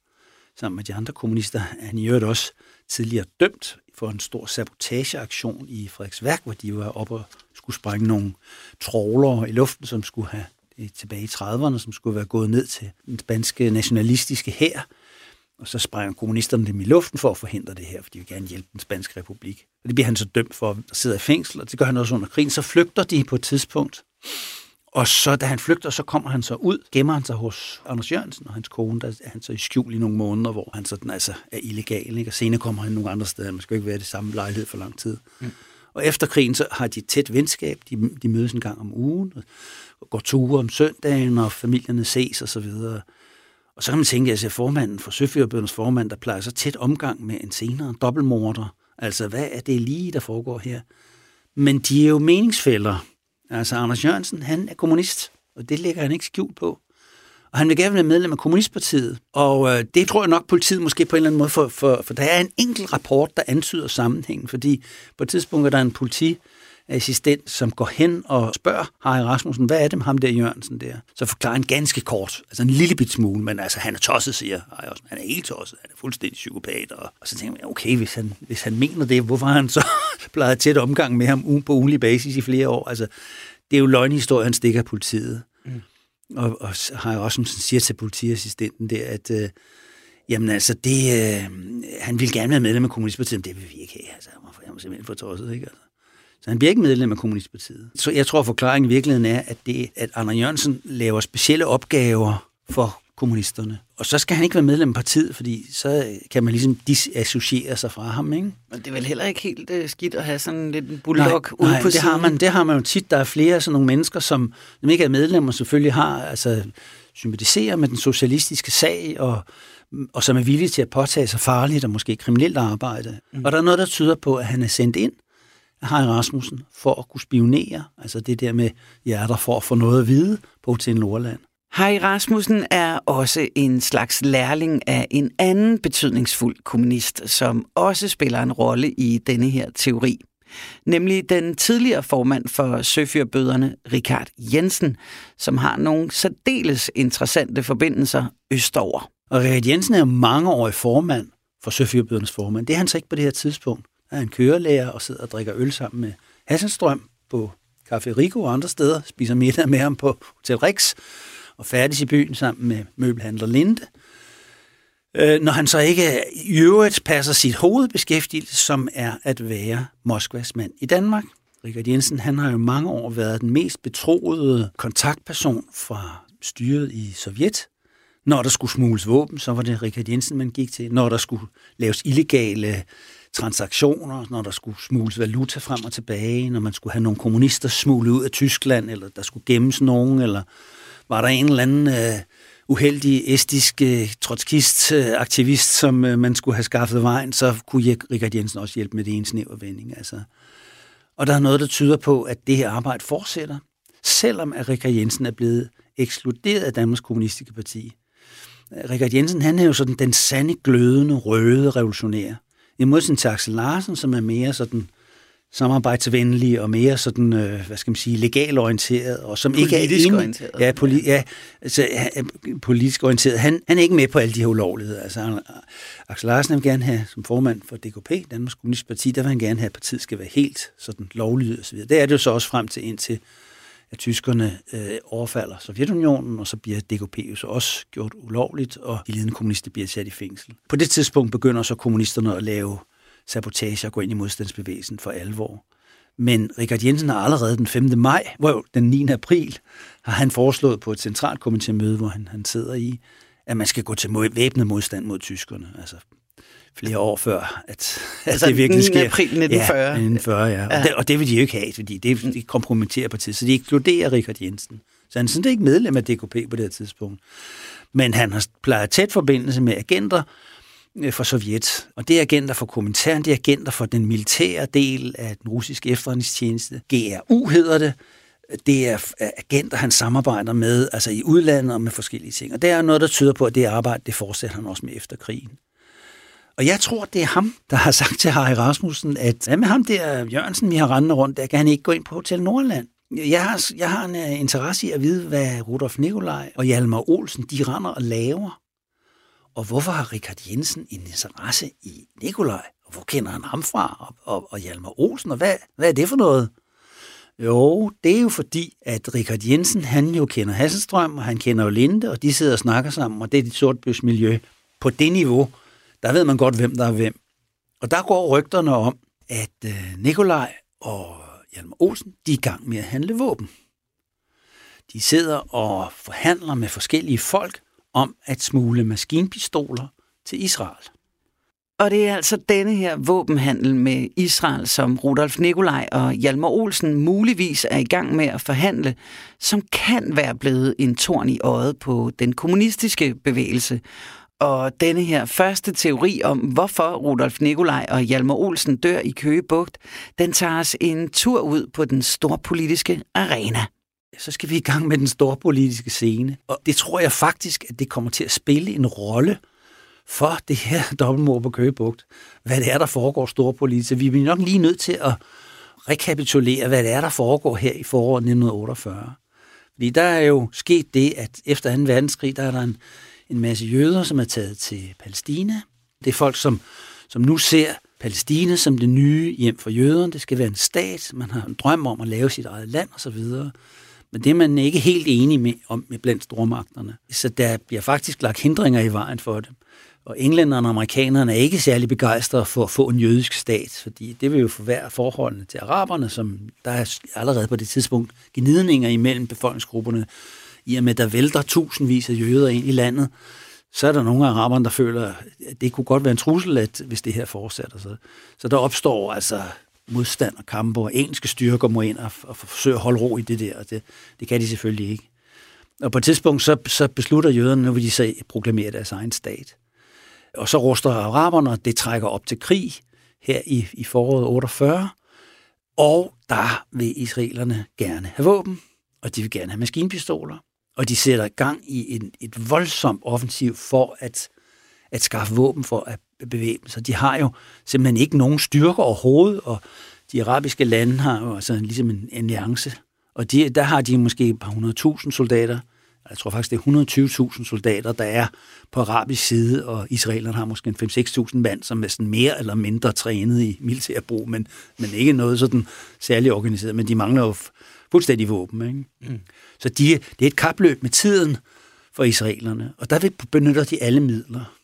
Sammen med de andre kommunister er han i øvrigt også tidligere dømt for en stor sabotageaktion i Frederiksværk, hvor de var oppe og skulle sprænge nogle tråler i luften, som skulle have tilbage i 30'erne, som skulle være gået ned til den spanske nationalistiske hær. Og så sprænger kommunisterne dem i luften for at forhindre det her, for de vil gerne hjælpe den spanske republik. Og det bliver han så dømt for at sidde i fængsel, og det gør han også under krigen. Så flygter de på et tidspunkt og så da han flygter, så kommer han så ud, gemmer han sig hos Anders Jørgensen og hans kone, der er han så i skjul i nogle måneder, hvor han sådan altså er illegal, ikke? og senere kommer han nogle andre steder, man skal ikke være i det samme lejlighed for lang tid. Mm. Og efter krigen, så har de tæt venskab, de, de mødes en gang om ugen, og går ture om søndagen, og familierne ses og så videre. Og så kan man tænke, at formanden for Søfyrbødernes formand, der plejer så tæt omgang med en senere dobbeltmorder. Altså, hvad er det lige, der foregår her? Men de er jo meningsfælder. Altså, Anders Jørgensen, han er kommunist, og det lægger han ikke skjult på. Og han vil gerne være medlem af Kommunistpartiet. Og øh, det tror jeg nok, politiet måske på en eller anden måde, for, for, for der er en enkelt rapport, der antyder sammenhængen, fordi på et tidspunkt er der en politiassistent, som går hen og spørger Harry Rasmussen, hvad er det med ham der Jørgensen der? Så forklarer han ganske kort, altså en lille bit smule, men altså han er tosset, siger Harry Han er helt tosset, han er fuldstændig psykopat. Og, og så tænker man, okay, hvis han, hvis han mener det, hvorfor har han så blevet tæt omgang med ham på ugenlig basis i flere år? Altså, det er jo løgnhistorie, han stikker politiet. Mm. Og, og har jeg også siger til politiassistenten der, at øh, jamen altså, det, øh, han vil gerne være medlem af Kommunistpartiet, men det vil vi ikke have. Altså, han var simpelthen for tosset, ikke? Altså. Så han bliver ikke medlem af Kommunistpartiet. Så jeg tror, at forklaringen i virkeligheden er, at, det, at Anna Jørgensen laver specielle opgaver for kommunisterne. Og så skal han ikke være medlem af partiet, fordi så kan man ligesom disassociere sig fra ham, ikke? Men det er vel heller ikke helt uh, skidt at have sådan lidt en bulldog nej, ude nej, på det siden? Har man, det har man jo tit. Der er flere sådan nogle mennesker, som, som ikke er medlemmer, selvfølgelig har, altså sympatiserer med den socialistiske sag, og, og som er villige til at påtage sig farligt og måske kriminelt arbejde. Mm. Og der er noget, der tyder på, at han er sendt ind af Harry Rasmussen for at kunne spionere, altså det der med hjerter for at få noget at vide på Hotel Nordland. Harry Rasmussen er også en slags lærling af en anden betydningsfuld kommunist, som også spiller en rolle i denne her teori. Nemlig den tidligere formand for Søfyrbøderne, Richard Jensen, som har nogle særdeles interessante forbindelser østover. Og Richard Jensen er mangeårig formand for Søfyrbødernes formand. Det er han så ikke på det her tidspunkt. Han er en kørelærer og sidder og drikker øl sammen med Hassenstrøm på Café Rico og andre steder, spiser middag med ham på Hotel Rex og færdig i byen sammen med møbelhandler Linde. Øh, når han så ikke i øvrigt passer sit hovedbeskæftigelse, som er at være Moskvas mand i Danmark. Richard Jensen han har jo mange år været den mest betroede kontaktperson fra styret i Sovjet. Når der skulle smugles våben, så var det Richard Jensen, man gik til. Når der skulle laves illegale transaktioner, når der skulle smugles valuta frem og tilbage, når man skulle have nogle kommunister smuglet ud af Tyskland, eller der skulle gemmes nogen, eller var der en eller anden øh, uheldig estisk øh, trotskist-aktivist, øh, som øh, man skulle have skaffet vejen, så kunne Richard Jensen også hjælpe med det ene snævervending. Altså. Og der er noget, der tyder på, at det her arbejde fortsætter, selvom at Richard Jensen er blevet ekskluderet af Danmarks Kommunistiske Parti. Richard Jensen, han er jo sådan den sande, glødende, røde revolutionær. I modsætning til Axel Larsen, som er mere sådan samarbejdsvenlig og mere sådan, øh, hvad skal man sige, legalorienteret, og som politisk ikke er enig, orienteret. Ja, poli, ja altså, politisk orienteret. Han, han er ikke med på alle de her ulovligheder. Altså, Axel Larsen vil gerne have, som formand for DKP, Danmarks Kommunistiske Parti, der vil han gerne have, at partiet skal være helt sådan lovlydigt osv. Det er det jo så også frem til indtil at tyskerne øh, overfalder Sovjetunionen, og så bliver DKP jo så også gjort ulovligt, og de ledende kommunister bliver sat i fængsel. På det tidspunkt begynder så kommunisterne at lave sabotage og gå ind i modstandsbevægelsen for alvor. Men Richard Jensen har allerede den 5. maj, hvor den 9. april, har han foreslået på et centralt komitémøde, hvor han, han sidder i, at man skal gå til væbnet modstand mod tyskerne. Altså flere år før, at, altså at det virkelig sker. april 1940. Ja, 1940, ja. ja. Og, det, og det vil de jo ikke have, fordi det, det kompromitterer partiet. Så de ekskluderer Richard Jensen. Så han er sådan ikke medlem af DKP på det her tidspunkt. Men han har plejet tæt forbindelse med agenter, Øh, for Sovjet. Og det er agenter for kommentaren, det er agenter for den militære del af den russiske efterretningstjeneste. GRU hedder det. Det er øh, agenter, han samarbejder med, altså i udlandet og med forskellige ting. Og det er noget, der tyder på, at det arbejde, det fortsætter han også med efter krigen. Og jeg tror, det er ham, der har sagt til Harry Rasmussen, at hvad med ham der Jørgensen, vi har rendet rundt, der kan han ikke gå ind på Hotel Nordland. Jeg har, jeg har en uh, interesse i at vide, hvad Rudolf Nikolaj og Hjalmar Olsen, de render og laver. Og hvorfor har Richard Jensen en interesse i Nikolaj? Og hvor kender han ham fra? Og, og, og Hjalmar Olsen? Og hvad, hvad er det for noget? Jo, det er jo fordi, at Richard Jensen, han jo kender Hasselstrøm, og han kender jo Linde, og de sidder og snakker sammen, og det er dit sortbøs miljø. På det niveau, der ved man godt, hvem der er hvem. Og der går rygterne om, at øh, Nikolaj og Hjalmar Olsen, de er i gang med at handle våben. De sidder og forhandler med forskellige folk om at smule maskinpistoler til Israel. Og det er altså denne her våbenhandel med Israel, som Rudolf Nikolaj og Hjalmar Olsen muligvis er i gang med at forhandle, som kan være blevet en torn i øjet på den kommunistiske bevægelse. Og denne her første teori om, hvorfor Rudolf Nikolaj og Hjalmar Olsen dør i Køgebugt, den tager os en tur ud på den storpolitiske arena. Så skal vi i gang med den storpolitiske scene. Og det tror jeg faktisk, at det kommer til at spille en rolle for det her <laughs> dobbeltmord på Køgebugt. Hvad det er, der foregår storpolitisk. Vi er nok lige nødt til at rekapitulere, hvad det er, der foregår her i foråret 1948. Fordi der er jo sket det, at efter 2. verdenskrig, der er der en en masse jøder, som er taget til Palæstina. Det er folk, som, som nu ser Palæstina som det nye hjem for jøderne. Det skal være en stat. Man har en drøm om at lave sit eget land osv. Men det er man ikke helt enig med, om med blandt stormagterne. Så der bliver faktisk lagt hindringer i vejen for det. Og englænderne og amerikanerne er ikke særlig begejstrede for at få en jødisk stat, fordi det vil jo forværre forholdene til araberne, som der er allerede på det tidspunkt gnidninger imellem befolkningsgrupperne i og med, at der vælter tusindvis af jøder ind i landet, så er der nogle af araberne, der føler, at det kunne godt være en trussel, at, hvis det her fortsætter. Så, så der opstår altså modstand og kampe, og engelske styrker må ind og, og forsøge at holde ro i det der, og det, det kan de selvfølgelig ikke. Og på et tidspunkt, så, så beslutter jøderne, nu vil de så proklamere deres egen stat. Og så ruster araberne, og det trækker op til krig her i, i foråret 48, og der vil israelerne gerne have våben, og de vil gerne have maskinpistoler og de sætter gang i en, et voldsomt offensiv for at, at skaffe våben for at bevæge sig. De har jo simpelthen ikke nogen styrker overhovedet, og de arabiske lande har jo altså ligesom en alliance, og de, der har de måske et par hundredtusind soldater, jeg tror faktisk, det er 120.000 soldater, der er på arabisk side, og israelerne har måske en 5-6.000 mand, som er sådan mere eller mindre trænet i militærbrug, men, men ikke noget sådan særligt organiseret, men de mangler jo fuldstændig våben. Ikke? Mm. Så de, det er et kapløb med tiden for israelerne, og der benytter de alle midler.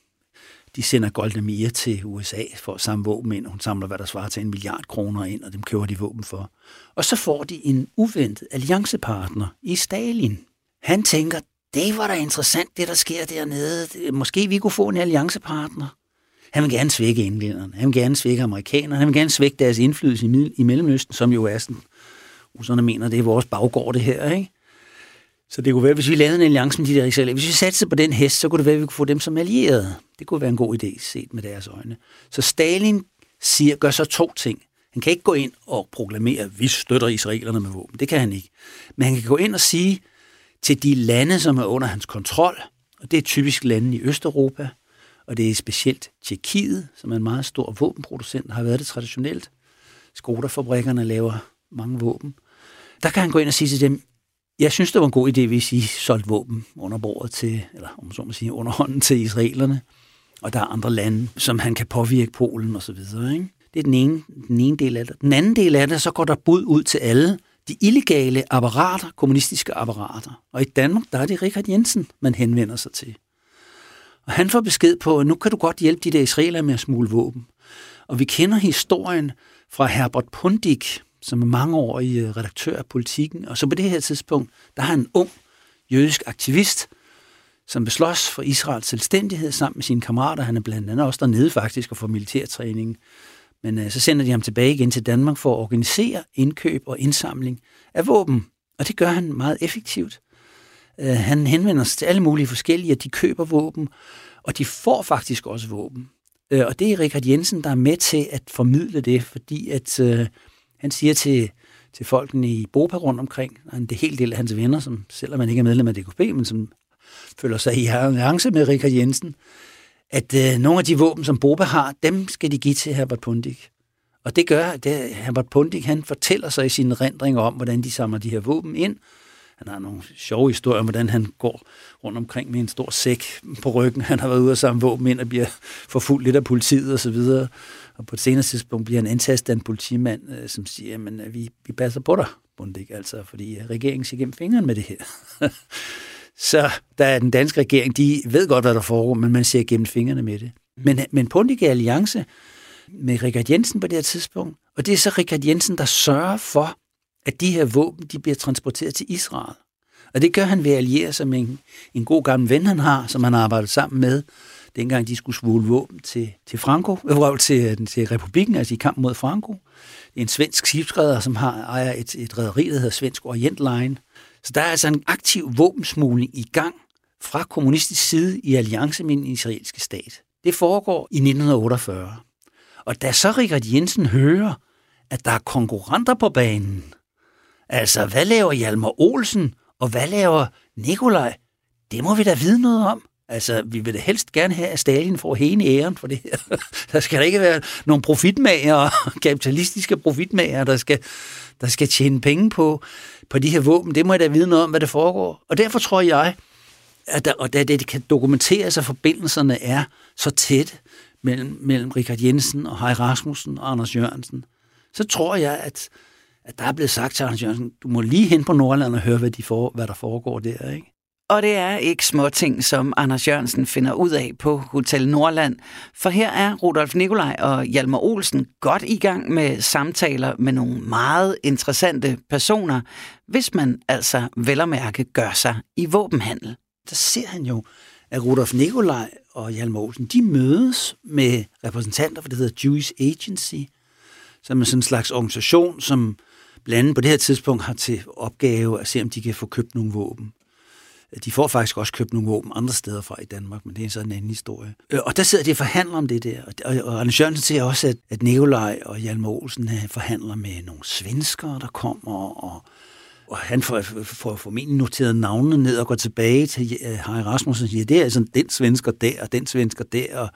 De sender Golda Meir til USA for at samle våben ind, hun samler, hvad der svarer til en milliard kroner ind, og dem køber de våben for. Og så får de en uventet alliancepartner i Stalin. Han tænker, det var da interessant, det der sker dernede. Måske vi kunne få en alliancepartner. Han vil gerne svække englænderne. Han vil gerne svække amerikanerne. Han vil gerne svække deres indflydelse i Mellemøsten, som jo er sådan russerne mener, det er vores baggård det her, ikke? Så det kunne være, hvis vi lavede en alliance med de der israeler, hvis vi satte på den hest, så kunne det være, at vi kunne få dem som allierede. Det kunne være en god idé set med deres øjne. Så Stalin siger, gør så to ting. Han kan ikke gå ind og proklamere, at vi støtter israelerne med våben. Det kan han ikke. Men han kan gå ind og sige til de lande, som er under hans kontrol, og det er typisk lande i Østeuropa, og det er specielt Tjekkiet, som er en meget stor våbenproducent, har været det traditionelt. Skoda-fabrikkerne laver mange våben der kan han gå ind og sige til dem, jeg synes, det var en god idé, hvis I solgte våben under bordet til, eller om så må sige, under hånden til israelerne. Og der er andre lande, som han kan påvirke Polen og så videre. Ikke? Det er den ene, den ene del af det. Den anden del af det, så går der bud ud til alle de illegale apparater, kommunistiske apparater. Og i Danmark, der er det Richard Jensen, man henvender sig til. Og han får besked på, at nu kan du godt hjælpe de der israeler med at smule våben. Og vi kender historien fra Herbert Pundik, som er mange år i øh, redaktør af politikken. Og så på det her tidspunkt, der har en ung jødisk aktivist, som vil slås for Israels selvstændighed sammen med sine kammerater. Han er blandt andet også dernede faktisk og får militærtræning. Men øh, så sender de ham tilbage igen til Danmark for at organisere indkøb og indsamling af våben. Og det gør han meget effektivt. Øh, han henvender sig til alle mulige forskellige, og de køber våben, og de får faktisk også våben. Øh, og det er Richard Jensen, der er med til at formidle det, fordi at øh, han siger til, til folkene i Bopa rundt omkring, og en hel helt del af hans venner, som selvom man ikke er medlem af DKP, men som føler sig i alliance med Richard Jensen, at øh, nogle af de våben, som Bopa har, dem skal de give til Herbert Pundik. Og det gør, det, øh, Herbert Pundik, han fortæller sig i sine rendringer om, hvordan de samler de her våben ind. Han har nogle sjove historier om, hvordan han går rundt omkring med en stor sæk på ryggen. Han har været ude og samle våben ind og bliver forfulgt lidt af politiet og så videre. Og på et senere tidspunkt bliver han antastet af en politimand, øh, som siger, at øh, vi, vi passer på dig, Bundik, altså, fordi øh, regeringen ser gennem fingeren med det her. <laughs> så der er den danske regering, de ved godt, hvad der foregår, men man ser gennem fingrene med det. Men, men Pundik er alliance med Richard Jensen på det her tidspunkt, og det er så Richard Jensen, der sørger for, at de her våben de bliver transporteret til Israel. Og det gør han ved at alliere sig med en, en god gammel ven, han har, som han har arbejdet sammen med, dengang de skulle svule våben til, til Franco, <laughs> øh, til, øh, til republikken, altså i kamp mod Franco. Det er en svensk skibsredder, som har, ejer et, et rederi, der hedder Svensk Orient Line. Så der er altså en aktiv våbensmugling i gang fra kommunistisk side i alliance med den israelske stat. Det foregår i 1948. Og da så Richard Jensen hører, at der er konkurrenter på banen, altså hvad laver Hjalmar Olsen, og hvad laver Nikolaj? Det må vi da vide noget om. Altså, vi vil da helst gerne have, at Stalin får hele æren for det her. <laughs> Der skal da ikke være nogle profitmager, <laughs> kapitalistiske profitmager, der skal, der skal tjene penge på, på de her våben. Det må jeg da vide noget om, hvad der foregår. Og derfor tror jeg, at der, og da det kan dokumenteres, at forbindelserne er så tæt mellem, mellem Richard Jensen og Hej Rasmussen og Anders Jørgensen, så tror jeg, at, at der er blevet sagt til Anders Jørgensen, du må lige hen på Nordland og høre, hvad, de for, hvad der foregår der. Ikke? Og det er ikke små ting, som Anders Jørgensen finder ud af på Hotel Nordland. For her er Rudolf Nikolaj og Hjalmar Olsen godt i gang med samtaler med nogle meget interessante personer, hvis man altså vel og mærke gør sig i våbenhandel. Der ser han jo, at Rudolf Nikolaj og Hjalmar Olsen, de mødes med repræsentanter for det hedder Jewish Agency, som er sådan en slags organisation, som blandt andet på det her tidspunkt har til opgave at se, om de kan få købt nogle våben. De får faktisk også købt nogle våben andre steder fra i Danmark, men det er så en anden historie. Øh, og der sidder de og forhandler om det der. Og Anders Jørgensen siger også, at, at Nikolaj og Hjalmar Olsen øh, forhandler med nogle svenskere, der kommer, og, og han får, får formentlig noteret navnene ned og går tilbage til øh, Harry Rasmussen og siger, det er altså den svensker der, og den svensker der, og,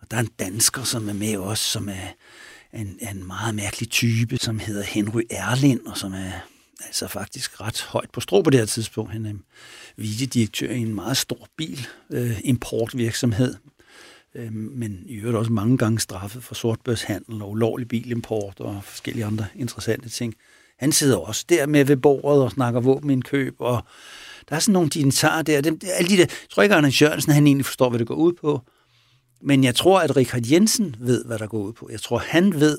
og der er en dansker, som er med os, som er en, en meget mærkelig type, som hedder Henry Erlind, og som er altså faktisk ret højt på strå på det her tidspunkt. Han er vicedirektør i en meget stor bilimportvirksomhed, øh, øh, men i øvrigt også mange gange straffet for sortbørshandel og ulovlig bilimport og forskellige andre interessante ting. Han sidder også der med ved bordet og snakker våbenindkøb, og der er sådan nogle dignitarer der. Dem, alle de der, jeg tror ikke, at Anders Jørgensen han egentlig forstår, hvad det går ud på. Men jeg tror, at Richard Jensen ved, hvad der går ud på. Jeg tror, han ved,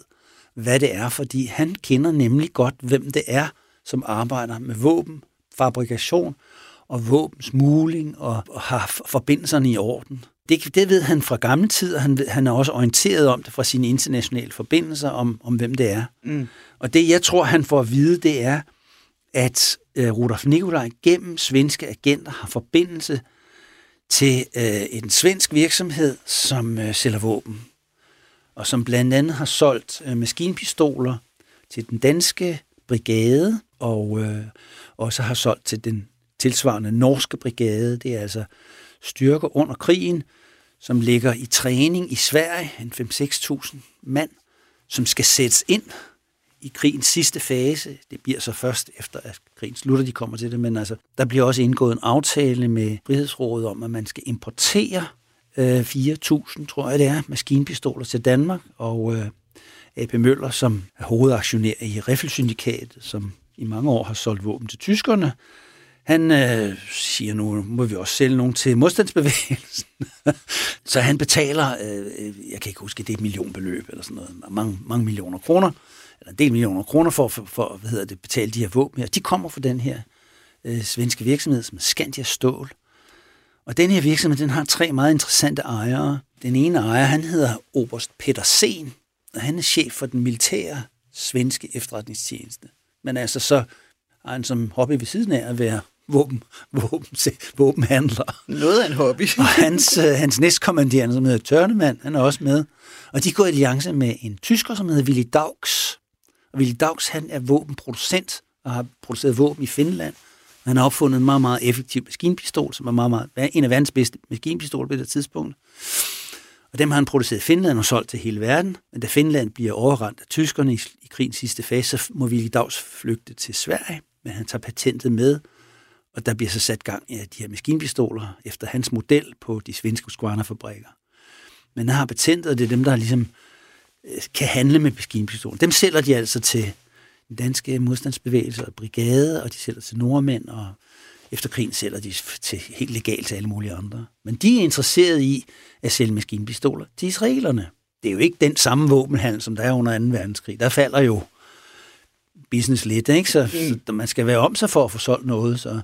hvad det er, fordi han kender nemlig godt, hvem det er, som arbejder med våben, fabrikation og våbensmugling og, og har forbindelserne i orden. Det, det ved han fra gamle tid, og han, han er også orienteret om det fra sine internationale forbindelser, om, om hvem det er. Mm. Og det, jeg tror, han får at vide, det er, at uh, Rudolf Nikolaj gennem svenske agenter har forbindelse til øh, en svensk virksomhed, som øh, sælger våben, og som blandt andet har solgt øh, maskinpistoler til den danske brigade, og øh, også har solgt til den tilsvarende norske brigade. Det er altså styrker under krigen, som ligger i træning i Sverige, en 5-6.000 mand, som skal sættes ind i krigens sidste fase. Det bliver så først efter, at krigen slutter, de kommer til det, men altså, der bliver også indgået en aftale med Frihedsrådet om, at man skal importere øh, 4.000, tror jeg det er, maskinpistoler til Danmark, og øh, AP Møller, som er hovedaktionær i Riffelsyndikatet, som i mange år har solgt våben til tyskerne, han øh, siger nu, må vi også sælge nogen til modstandsbevægelsen. <laughs> så han betaler, øh, øh, jeg kan ikke huske, det er et millionbeløb eller sådan noget, mange, mange millioner kroner, eller en del millioner kroner for, for, for hvad hedder det, betale de her våben her. De kommer fra den her øh, svenske virksomhed, som er Scandia Stål. Og den her virksomhed, den har tre meget interessante ejere. Den ene ejer, han hedder Oberst Peter Sen, og han er chef for den militære svenske efterretningstjeneste. Men altså så har han som hobby ved siden af at være våben, våben, våbenhandler. Noget af en hobby. og hans, øh, hans næstkommanderende, som hedder Tørnemand, han er også med. Og de går i alliance med en tysker, som hedder Willy Daugs. Og Willy Daugs, han er våbenproducent og har produceret våben i Finland. Han har opfundet en meget, meget effektiv maskinpistol, som er meget, meget, en af verdens bedste maskinpistoler på det tidspunkt. Og dem har han produceret i Finland og solgt til hele verden. Men da Finland bliver overrendt af tyskerne i, i krigens sidste fase, så må Willy Dags flygte til Sverige. Men han tager patentet med, og der bliver så sat gang i de her maskinpistoler efter hans model på de svenske Skvarna-fabrikker. Men han har patentet, og det er dem, der ligesom øh, kan handle med maskinpistoler. Dem sælger de altså til den danske modstandsbevægelse og brigade, og de sælger til nordmænd, og efter krigen sælger de til helt legalt til alle mulige andre. Men de er interesserede i at sælge maskinpistoler til israelerne. Det er jo ikke den samme våbenhandel, som der er under 2. verdenskrig. Der falder jo business lidt, ikke? Så, mm. så man skal være om sig for at få solgt noget. Så,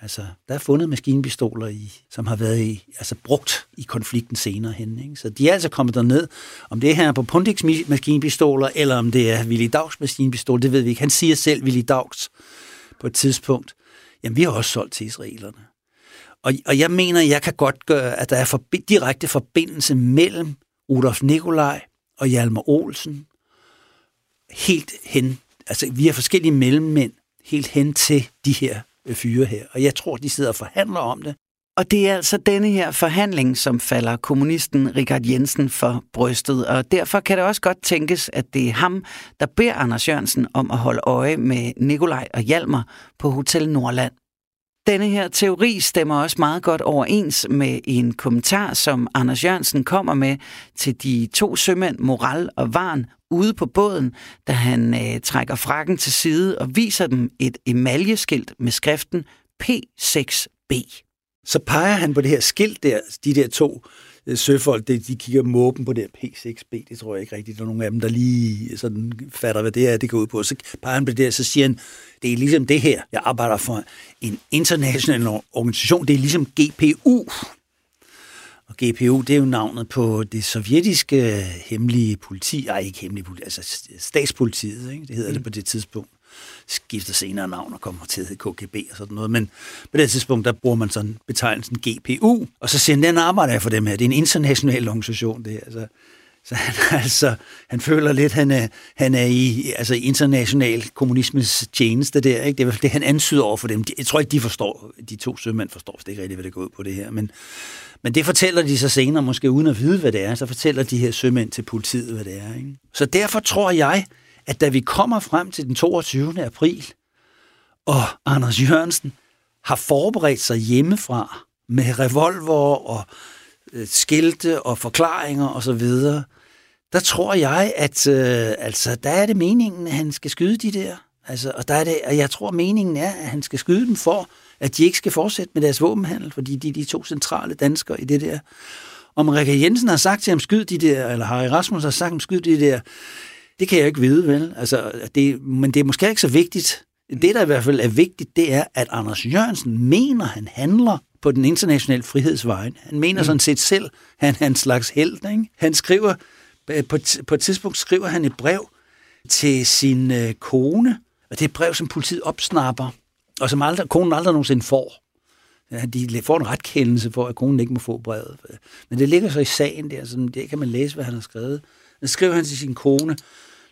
altså, der er fundet maskinpistoler, i, som har været i, altså, brugt i konflikten senere hen. Ikke? Så de er altså kommet derned. Om det er her på Pundix maskinpistoler, eller om det er Willy Dags maskinpistol, det ved vi ikke. Han siger selv, Willy Dags på et tidspunkt, jamen vi har også solgt til israelerne. Og, og jeg mener, jeg kan godt gøre, at der er forbi- direkte forbindelse mellem Rudolf Nikolaj og Hjalmar Olsen helt hen, altså vi er forskellige mellemmænd, helt hen til de her Øh, fyre her. Og jeg tror, de sidder og forhandler om det. Og det er altså denne her forhandling, som falder kommunisten Richard Jensen for brystet, og derfor kan det også godt tænkes, at det er ham, der beder Anders Jørgensen om at holde øje med Nikolaj og Hjalmar på Hotel Nordland. Denne her teori stemmer også meget godt overens med en kommentar, som Anders Jørgensen kommer med til de to sømænd Moral og Varn ude på båden, da han øh, trækker frakken til side og viser dem et emaljeskilt med skriften P6B. Så peger han på det her skilt der, de der to søfolk, de, de kigger måben på det her P6B, det tror jeg ikke rigtigt, der er nogle af dem, der lige sådan fatter, hvad det er, det går ud på. Så peger han på det, og så siger han, det er ligesom det her, jeg arbejder for en international organisation, det er ligesom GPU. Og GPU, det er jo navnet på det sovjetiske hemmelige politi, ej ikke hemmelige politi, altså statspolitiet, ikke? det hedder mm. det på det tidspunkt skifter senere navn og kommer til at hedde KGB og sådan noget. Men på det tidspunkt, der bruger man sådan betegnelsen GPU, og så siger den arbejder for dem her. Det er en international organisation, det her. Altså, så han, <laughs> altså, han føler lidt, han er, han er i altså, international kommunismens tjeneste der. Ikke? Det er det, han ansyder over for dem. Jeg tror ikke, de forstår, de to sømænd forstår det ikke rigtigt, hvad det går ud på det her. Men, men det fortæller de så senere, måske uden at vide, hvad det er. Så fortæller de her sømænd til politiet, hvad det er. Ikke? Så derfor tror jeg, at da vi kommer frem til den 22. april, og Anders Jørgensen har forberedt sig hjemmefra med revolver og øh, skilte og forklaringer osv., og så der tror jeg, at øh, altså, der er det meningen, at han skal skyde de der. Altså, og, der er det, og jeg tror, meningen er, at han skal skyde dem for, at de ikke skal fortsætte med deres våbenhandel, fordi de er de to centrale danskere i det der. Om Rikke Jensen har sagt til ham, skyd de der, eller Harry Rasmus har sagt til ham, skyd de der, det kan jeg ikke vide, vel? Altså, det, men det er måske ikke så vigtigt. Det, der i hvert fald er vigtigt, det er, at Anders Jørgensen mener, han handler på den internationale frihedsvej. Han mener mm. sådan set selv, han er en slags held. Ikke? Han skriver, på, på et tidspunkt skriver han et brev til sin øh, kone, og det er et brev, som politiet opsnapper, og som aldrig, konen aldrig nogensinde får. Ja, de får en retkendelse for, at konen ikke må få brevet. Men det ligger så i sagen der, så det kan man læse, hvad han har skrevet. Så skriver han til sin kone,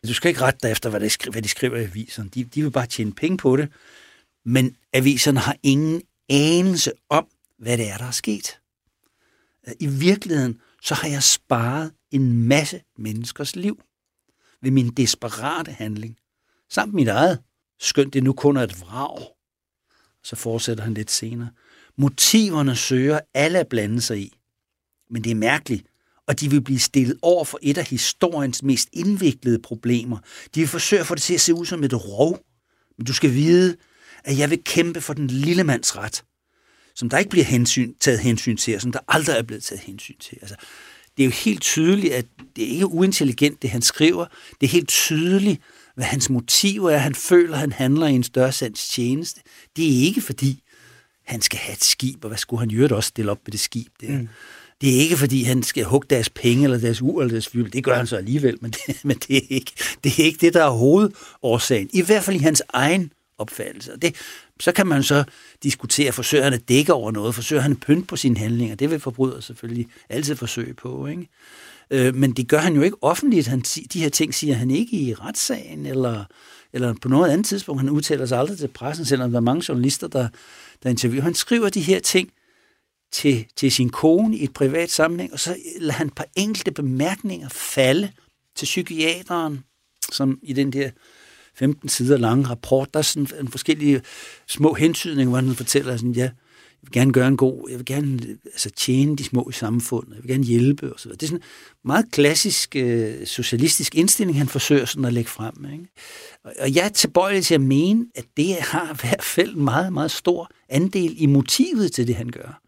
du skal ikke rette dig efter, hvad de, skriver, hvad de skriver i aviserne. De, de vil bare tjene penge på det. Men aviserne har ingen anelse om, hvad det er, der er sket. I virkeligheden, så har jeg sparet en masse menneskers liv ved min desperate handling. Samt mit eget, skønt det nu kun er et vrag. Så fortsætter han lidt senere. Motiverne søger alle at blande sig i. Men det er mærkeligt, og de vil blive stillet over for et af historiens mest indviklede problemer. De vil forsøge at få det til at se ud som et rov. Men du skal vide, at jeg vil kæmpe for den lille mands ret, som der ikke bliver hensyn, taget hensyn til, og som der aldrig er blevet taget hensyn til. Altså, det er jo helt tydeligt, at det er ikke uintelligent, det han skriver. Det er helt tydeligt, hvad hans motiv er. Han føler, at han handler i en større sands tjeneste. Det er ikke fordi, han skal have et skib, og hvad skulle han jo også stille op med det skib der. Mm. Det er ikke, fordi han skal hugge deres penge, eller deres ur, eller deres fyld. Det gør han så alligevel, men det, men det, er ikke, det er ikke det, der er hovedårsagen. I hvert fald i hans egen opfattelse. Og det, så kan man så diskutere, forsøger han at dække over noget, forsøger han at pynte på sine handlinger. Det vil forbrydere selvfølgelig altid forsøge på. Ikke? Øh, men det gør han jo ikke offentligt. Han, de her ting siger han ikke i retssagen, eller, eller på noget andet tidspunkt. Han udtaler sig aldrig til pressen, selvom der er mange journalister, der, der interviewer. Han skriver de her ting til, til sin kone i et privat sammenhæng, og så lader han et par enkelte bemærkninger falde til psykiateren, som i den der 15 sider lange rapport, der er sådan en forskellige små hentydninger, hvor han fortæller sådan, ja, jeg vil gerne gøre en god, jeg vil gerne altså, tjene de små i samfundet, jeg vil gerne hjælpe osv. Det er sådan en meget klassisk øh, socialistisk indstilling, han forsøger sådan at lægge frem. Ikke? Og jeg er tilbøjelig til at mene, at det har i hvert fald en meget, meget stor andel i motivet til det, han gør.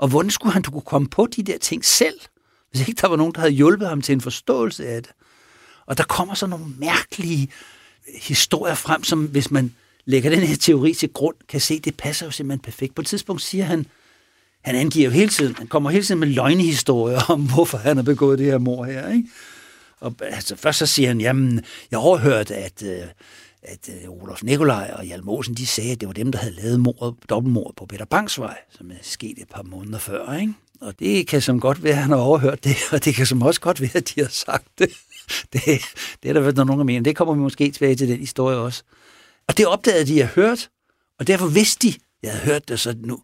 Og hvordan skulle han kunne komme på de der ting selv, hvis ikke der var nogen, der havde hjulpet ham til en forståelse af det? Og der kommer så nogle mærkelige historier frem, som hvis man lægger den her teori til grund, kan se, det passer jo simpelthen perfekt. På et tidspunkt siger han, han angiver jo hele tiden, han kommer hele tiden med løgnehistorier om, hvorfor han har begået det her mor her. Ikke? Og altså, først så siger han, jamen, jeg har overhørt, at, øh, at øh, Olof Nikolaj og Hjalm Olsen, de sagde, at det var dem, der havde lavet mordet, dobbeltmordet på Peter Bangsvej, som er sket et par måneder før. Ikke? Og det kan som godt være, at han har overhørt det, og det kan som også godt være, at de har sagt det. <laughs> det, det er der vel nogen, der mener. Det kommer vi måske tilbage til den historie også. Og det opdagede de, jeg hørt, og derfor vidste de, jeg havde hørt det, så, nu,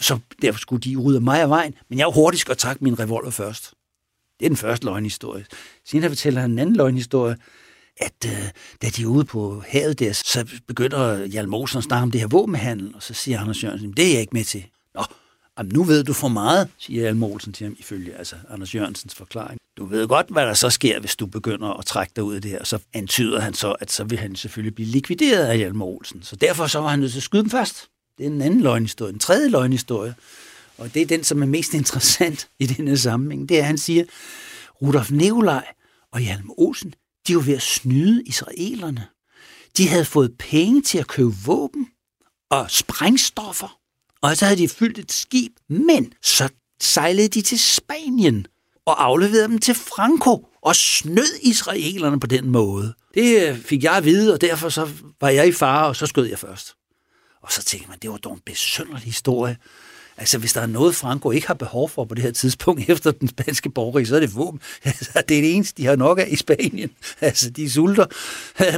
så derfor skulle de ud af mig af vejen. Men jeg var hurtigt skal trække min revolver først. Det er den første løgnhistorie. Senere fortæller han en anden løgnhistorie, at øh, da de er ude på havet der, så begynder Hjalm at snakke om det her våbenhandel, og så siger Anders Jørgensen, det er jeg ikke med til. Nå, jamen, nu ved du for meget, siger Hjalm Olsen til ham, ifølge altså Anders Jørgensens forklaring. Du ved godt, hvad der så sker, hvis du begynder at trække dig ud af det her. Så antyder han så, at så vil han selvfølgelig blive likvideret af Hjalm Olsen. Så derfor så var han nødt til at skyde dem først. Det er en anden løgnhistorie. En tredje løgnhistorie. Og det er den, som er mest <laughs> interessant i denne sammenhæng. Det er, at han siger, Rudolf Neulej og Hjalm Olsen, de var ved at snyde israelerne. De havde fået penge til at købe våben og sprængstoffer. Og så havde de fyldt et skib, men så sejlede de til Spanien og afleverede dem til Franco og snød israelerne på den måde. Det øh, fik jeg at vide, og derfor så var jeg i fare, og så skød jeg først. Og så tænkte man, det var dog en besynderlig historie. Altså, hvis der er noget, Franco ikke har behov for på det her tidspunkt <laughs> efter den spanske borgerkrig, så er det våben. <laughs> Altså, det er det eneste, de har nok af i Spanien. <laughs> Altså, de sulter.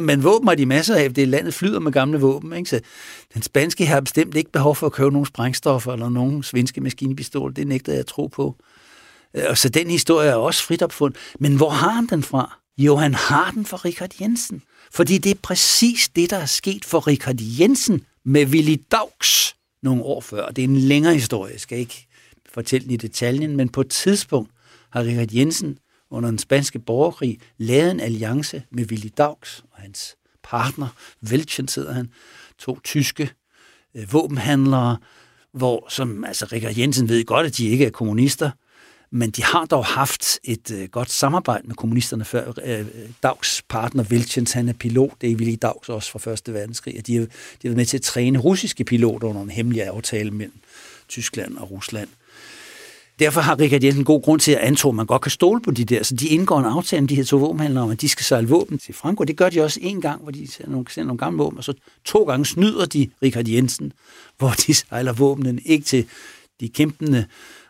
Men våben har de masser af. Det er landet flyder med gamle våben. Ikke? Så den spanske har bestemt ikke behov for at købe nogle sprængstoffer eller nogle svenske maskinpistoler. Det nægter jeg at tro på. Øh, og så den historie er også frit opfundet. Men hvor har han den fra? Jo, han har den fra Richard Jensen. Fordi det er præcis det, der er sket for Richard Jensen med Willy Daugs nogle år før. Det er en længere historie, jeg skal ikke fortælle den i detaljen, men på et tidspunkt har Richard Jensen under den spanske borgerkrig lavet en alliance med Willy Daugs og hans partner, Velchen sidder han, to tyske øh, våbenhandlere, hvor, som, altså Richard Jensen ved godt, at de ikke er kommunister, men de har dog haft et øh, godt samarbejde med kommunisterne før. Øh, Dags partner Vilchens, han er pilot, det er Willy Dags også fra Første Verdenskrig, og de har, de har været med til at træne russiske piloter under en hemmelig aftale mellem Tyskland og Rusland. Derfor har Richard Jensen god grund til at antage, at man godt kan stole på de der. Så de indgår en aftale med de her to våbenhandlere om, at de skal sejle våben til Franco. Det gør de også en gang, hvor de sender nogle, sender nogle gamle våben, og så to gange snyder de Richard Jensen, hvor de sejler våbenen ikke til de kæmpende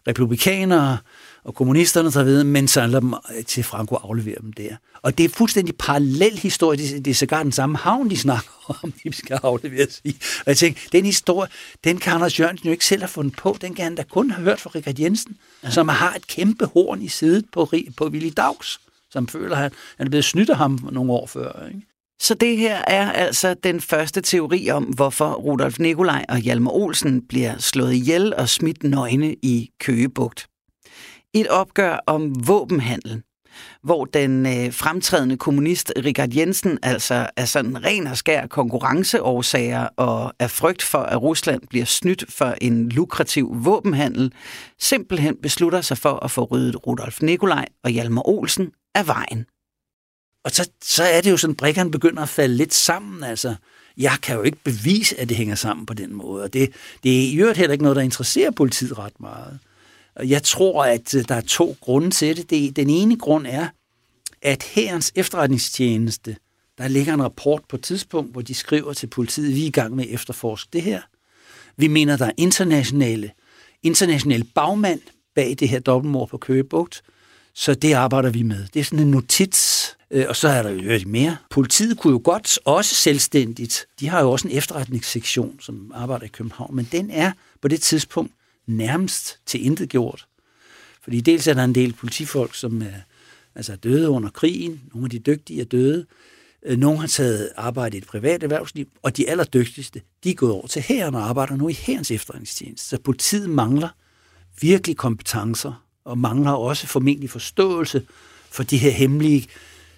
republikanere, og kommunisterne tager ved, men så dem øh, til Franco afleverer dem der. Og det er fuldstændig parallel historie. Det, det er sågar den samme havn, de snakker <laughs> om, de skal afleveres i. Og jeg tænker, den historie, den kan Anders Jørgensen jo ikke selv have fundet på. Den kan han da kun have hørt fra Richard Jensen, ja. som har et kæmpe horn i sidet på, på Willy Dags, som føler, at han, han er blevet snydt af ham nogle år før. Ikke? Så det her er altså den første teori om, hvorfor Rudolf Nikolaj og Hjalmar Olsen bliver slået ihjel og smidt nøgne i Køgebugt et opgør om våbenhandel, hvor den øh, fremtrædende kommunist Richard Jensen altså er sådan ren og skær konkurrenceårsager og er frygt for, at Rusland bliver snydt for en lukrativ våbenhandel, simpelthen beslutter sig for at få ryddet Rudolf Nikolaj og Hjalmar Olsen af vejen. Og så, så er det jo sådan, at brikkerne begynder at falde lidt sammen. Altså, jeg kan jo ikke bevise, at det hænger sammen på den måde. Og det, det er i øvrigt heller ikke noget, der interesserer politiet ret meget. Jeg tror, at øh, der er to grunde til det. Den ene grund er, at herrens efterretningstjeneste Der ligger en rapport på et tidspunkt, hvor de skriver til politiet, vi er i gang med at efterforske det her. Vi mener, der er internationale, internationale bagmand bag det her dobbeltmord på Køge Bugt, så det arbejder vi med. Det er sådan en notits, øh, og så er der jo hørt mere. Politiet kunne jo godt, også selvstændigt, de har jo også en efterretningssektion, som arbejder i København, men den er på det tidspunkt nærmest til intet gjort. Fordi dels er der en del politifolk, som er, altså er døde under krigen, nogle af de dygtige er døde, øh, nogle har taget arbejde i et privat erhvervsliv, og de allerdygtigste, de er gået over til hæren og arbejder nu i hærens efterretningstjeneste. Så politiet mangler virkelig kompetencer, og mangler også formentlig forståelse for de her hemmelige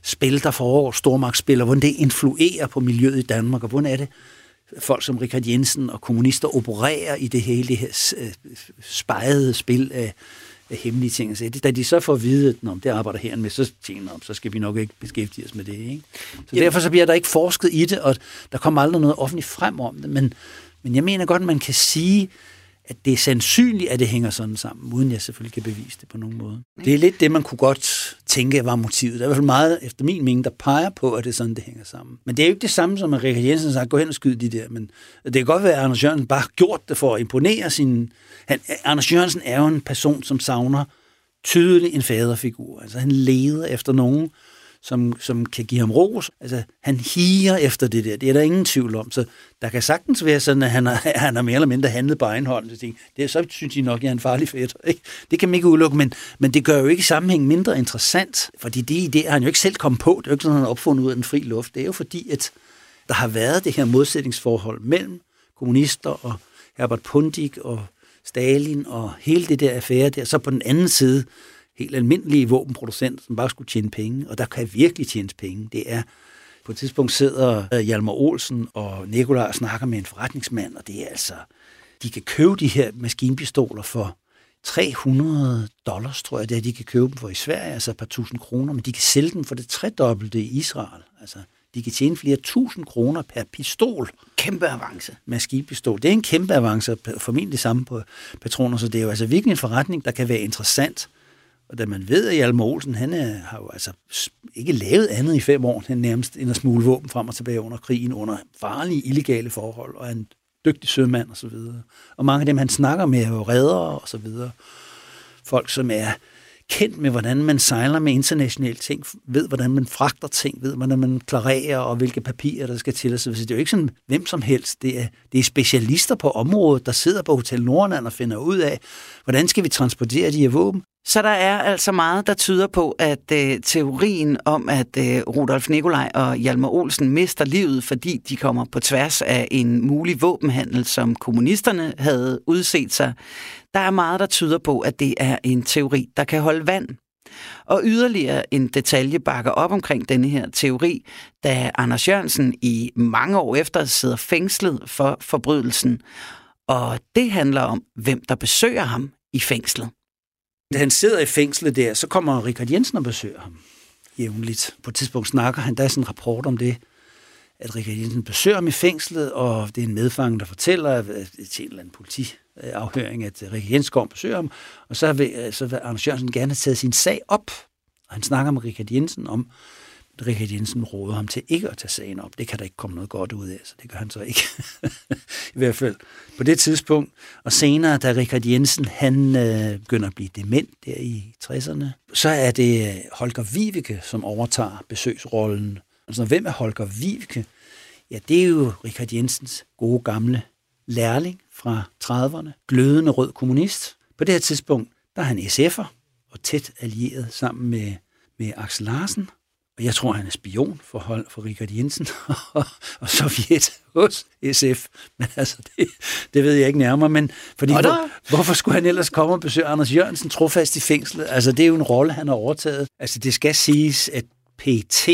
spil, der foregår, stormagtsspil, og hvordan det influerer på miljøet i Danmark, og hvordan er det, folk som Richard Jensen og kommunister opererer i det hele det her øh, spejede spil af, af hemmelige ting. Så da de så får at vide, at det arbejder her med, så tænker de, så skal vi nok ikke beskæftige os med det. Ikke? Så Jamen. derfor så bliver der ikke forsket i det, og der kommer aldrig noget offentligt frem om det. Men, men jeg mener godt, at man kan sige, at det er sandsynligt, at det hænger sådan sammen, uden jeg selvfølgelig kan bevise det på nogen måde. Det er lidt det, man kunne godt tænke var motivet. Der er i hvert fald meget, efter min mening, der peger på, at det er sådan, det hænger sammen. Men det er jo ikke det samme, som at Richard Jensen sagde, gå hen og skyd de der. Men det kan godt være, at Anders Jørgensen bare har gjort det for at imponere sin... Han, Anders Jørgensen er jo en person, som savner tydelig en faderfigur. Altså han leder efter nogen, som, som kan give ham ros. Altså, han higer efter det der. Det er der ingen tvivl om. Så der kan sagtens være sådan, at han har, <laughs> han har mere eller mindre handlet på egen hånd. Så, det så synes de nok, at jeg er en farlig fedt. <laughs> Ikke? Det kan man ikke udelukke, men, men det gør jo ikke sammenhængen mindre interessant, fordi det idéer har han jo ikke selv kommet på. Det er jo ikke sådan, han har opfundet ud af den fri luft. Det er jo fordi, at der har været det her modsætningsforhold mellem kommunister og Herbert Pundik og Stalin og hele det der affære der. Så på den anden side helt almindelige våbenproducenter, som bare skulle tjene penge, og der kan virkelig tjene penge. Det er, på et tidspunkt sidder øh, Hjalmar Olsen og Nikolaj og snakker med en forretningsmand, og det er altså, de kan købe de her maskinpistoler for 300 dollars, tror jeg, det er, de kan købe dem for i Sverige, altså et par tusind kroner, men de kan sælge dem for det tredobbelte i Israel. Altså, de kan tjene flere tusind kroner per pistol. Kæmpe avance. Maskinpistol. Det er en kæmpe avance, formentlig samme på patroner, så det er jo altså virkelig en forretning, der kan være interessant og da man ved, at Hjalmar Olsen, han er, har jo altså ikke lavet andet i fem år, han nærmest end at smule våben frem og tilbage under krigen, under farlige, illegale forhold, og er en dygtig sømand osv. Og, og mange af dem, han snakker med, er jo reddere og så videre. Folk, som er kendt med, hvordan man sejler med internationale ting, ved, hvordan man fragter ting, ved, hvordan man klarerer, og hvilke papirer, der skal til. Så det er jo ikke sådan hvem som helst. Det er, det er specialister på området, der sidder på Hotel Nordland og finder ud af, hvordan skal vi transportere de her våben. Så der er altså meget, der tyder på, at øh, teorien om, at øh, Rudolf Nikolaj og Hjalmar Olsen mister livet, fordi de kommer på tværs af en mulig våbenhandel, som kommunisterne havde udset sig, der er meget, der tyder på, at det er en teori, der kan holde vand. Og yderligere en detalje bakker op omkring denne her teori, da Anders Jørgensen i mange år efter sidder fængslet for forbrydelsen. Og det handler om, hvem der besøger ham i fængslet. Da han sidder i fængslet der, så kommer Richard Jensen og besøger ham jævnligt. På et tidspunkt snakker han, der er sådan en rapport om det, at Richard Jensen besøger ham i fængslet, og det er en medfange, der fortæller at til en eller anden politiafhøring, at øh, Richard Jensen går og besøger ham, og så vil, øh, så vil Anders Jørgensen gerne have taget sin sag op, og han snakker med Richard Jensen om, Richard Jensen råder ham til ikke at tage sagen op. Det kan der ikke komme noget godt ud af, så det gør han så ikke. <laughs> I hvert fald på det tidspunkt. Og senere, da Richard Jensen han øh, begynder at blive dement der i 60'erne, så er det øh, Holger Viveke, som overtager besøgsrollen. Altså, hvem er Holger Viveke? Ja, det er jo Richard Jensens gode gamle lærling fra 30'erne. Glødende rød kommunist. På det her tidspunkt, der er han SF'er og tæt allieret sammen med, med Axel Larsen. Og jeg tror, han er spion for, hold, for Richard Jensen <laughs> og, og Sovjet hos SF. Men altså, det, det ved jeg ikke nærmere. Men fordi, hvor, hvorfor skulle han ellers komme og besøge Anders Jørgensen trofast i fængslet? Altså, det er jo en rolle, han har overtaget. Altså, det skal siges, at PT,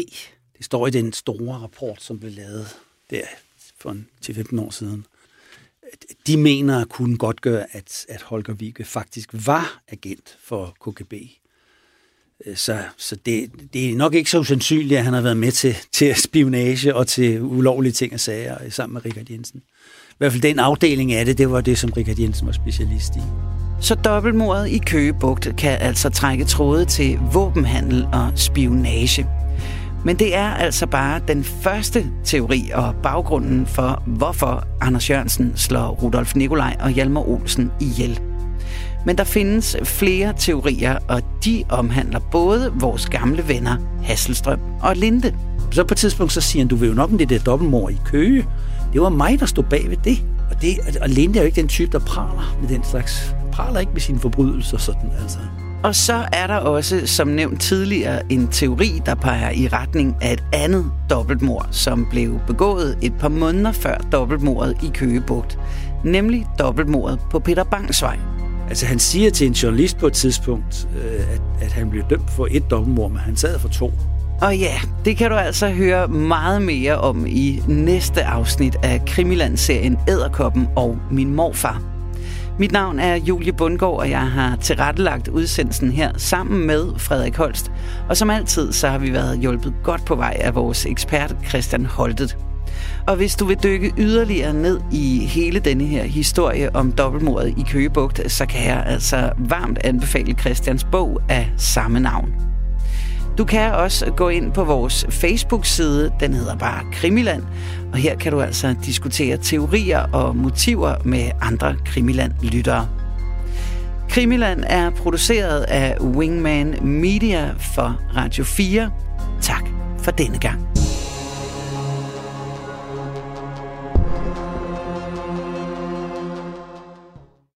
det står i den store rapport, som blev lavet der for 10-15 år siden, de mener at kunne godt gøre, at, at Holger Wieke faktisk var agent for KGB. Øh, så, så det, det er nok ikke så usandsynligt, at han har været med til, <laughs> til spionage og til ulovlige ting og sager sammen med Richard Jensen. I hvert fald den afdeling af det, det var det, som Richard Jensen var specialist i. Så dobbeltmordet i Køgebugt kan altså trække tråde til våbenhandel og spionage. Men det er altså bare den første teori og baggrunden for, hvorfor Anders Jørgensen slår Rudolf Nikolaj og Hjalmar Olsen ihjel. Men der findes flere teorier, og de omhandler både vores gamle venner Hasselstrøm og Linde. Så på et tidspunkt så siger han, du vil jo nok om det der dobbeltmord i Køge. Det var mig, der stod bag ved det. Og, det, og Linde er jo ikke den type, der praler med den slags. Praler ikke med sine forbrydelser sådan, altså. Og så er der også, som nævnt tidligere, en teori, der peger i retning af et andet dobbeltmord, som blev begået et par måneder før dobbeltmordet i Køgebugt, nemlig dobbeltmordet på Peter Bangsvej. Altså han siger til en journalist på et tidspunkt, øh, at, at han blev dømt for et dobbeltmord, men han sad for to. Og ja, det kan du altså høre meget mere om i næste afsnit af Krimiland-serien Æderkoppen og Min Morfar. Mit navn er Julie Bundgaard, og jeg har tilrettelagt udsendelsen her sammen med Frederik Holst. Og som altid, så har vi været hjulpet godt på vej af vores ekspert Christian Holtet. Og hvis du vil dykke yderligere ned i hele denne her historie om dobbeltmordet i Køgebugt, så kan jeg altså varmt anbefale Christians bog af samme navn. Du kan også gå ind på vores Facebook-side, den hedder bare Krimiland, og her kan du altså diskutere teorier og motiver med andre Krimiland-lyttere. Krimiland er produceret af Wingman Media for Radio 4. Tak for denne gang.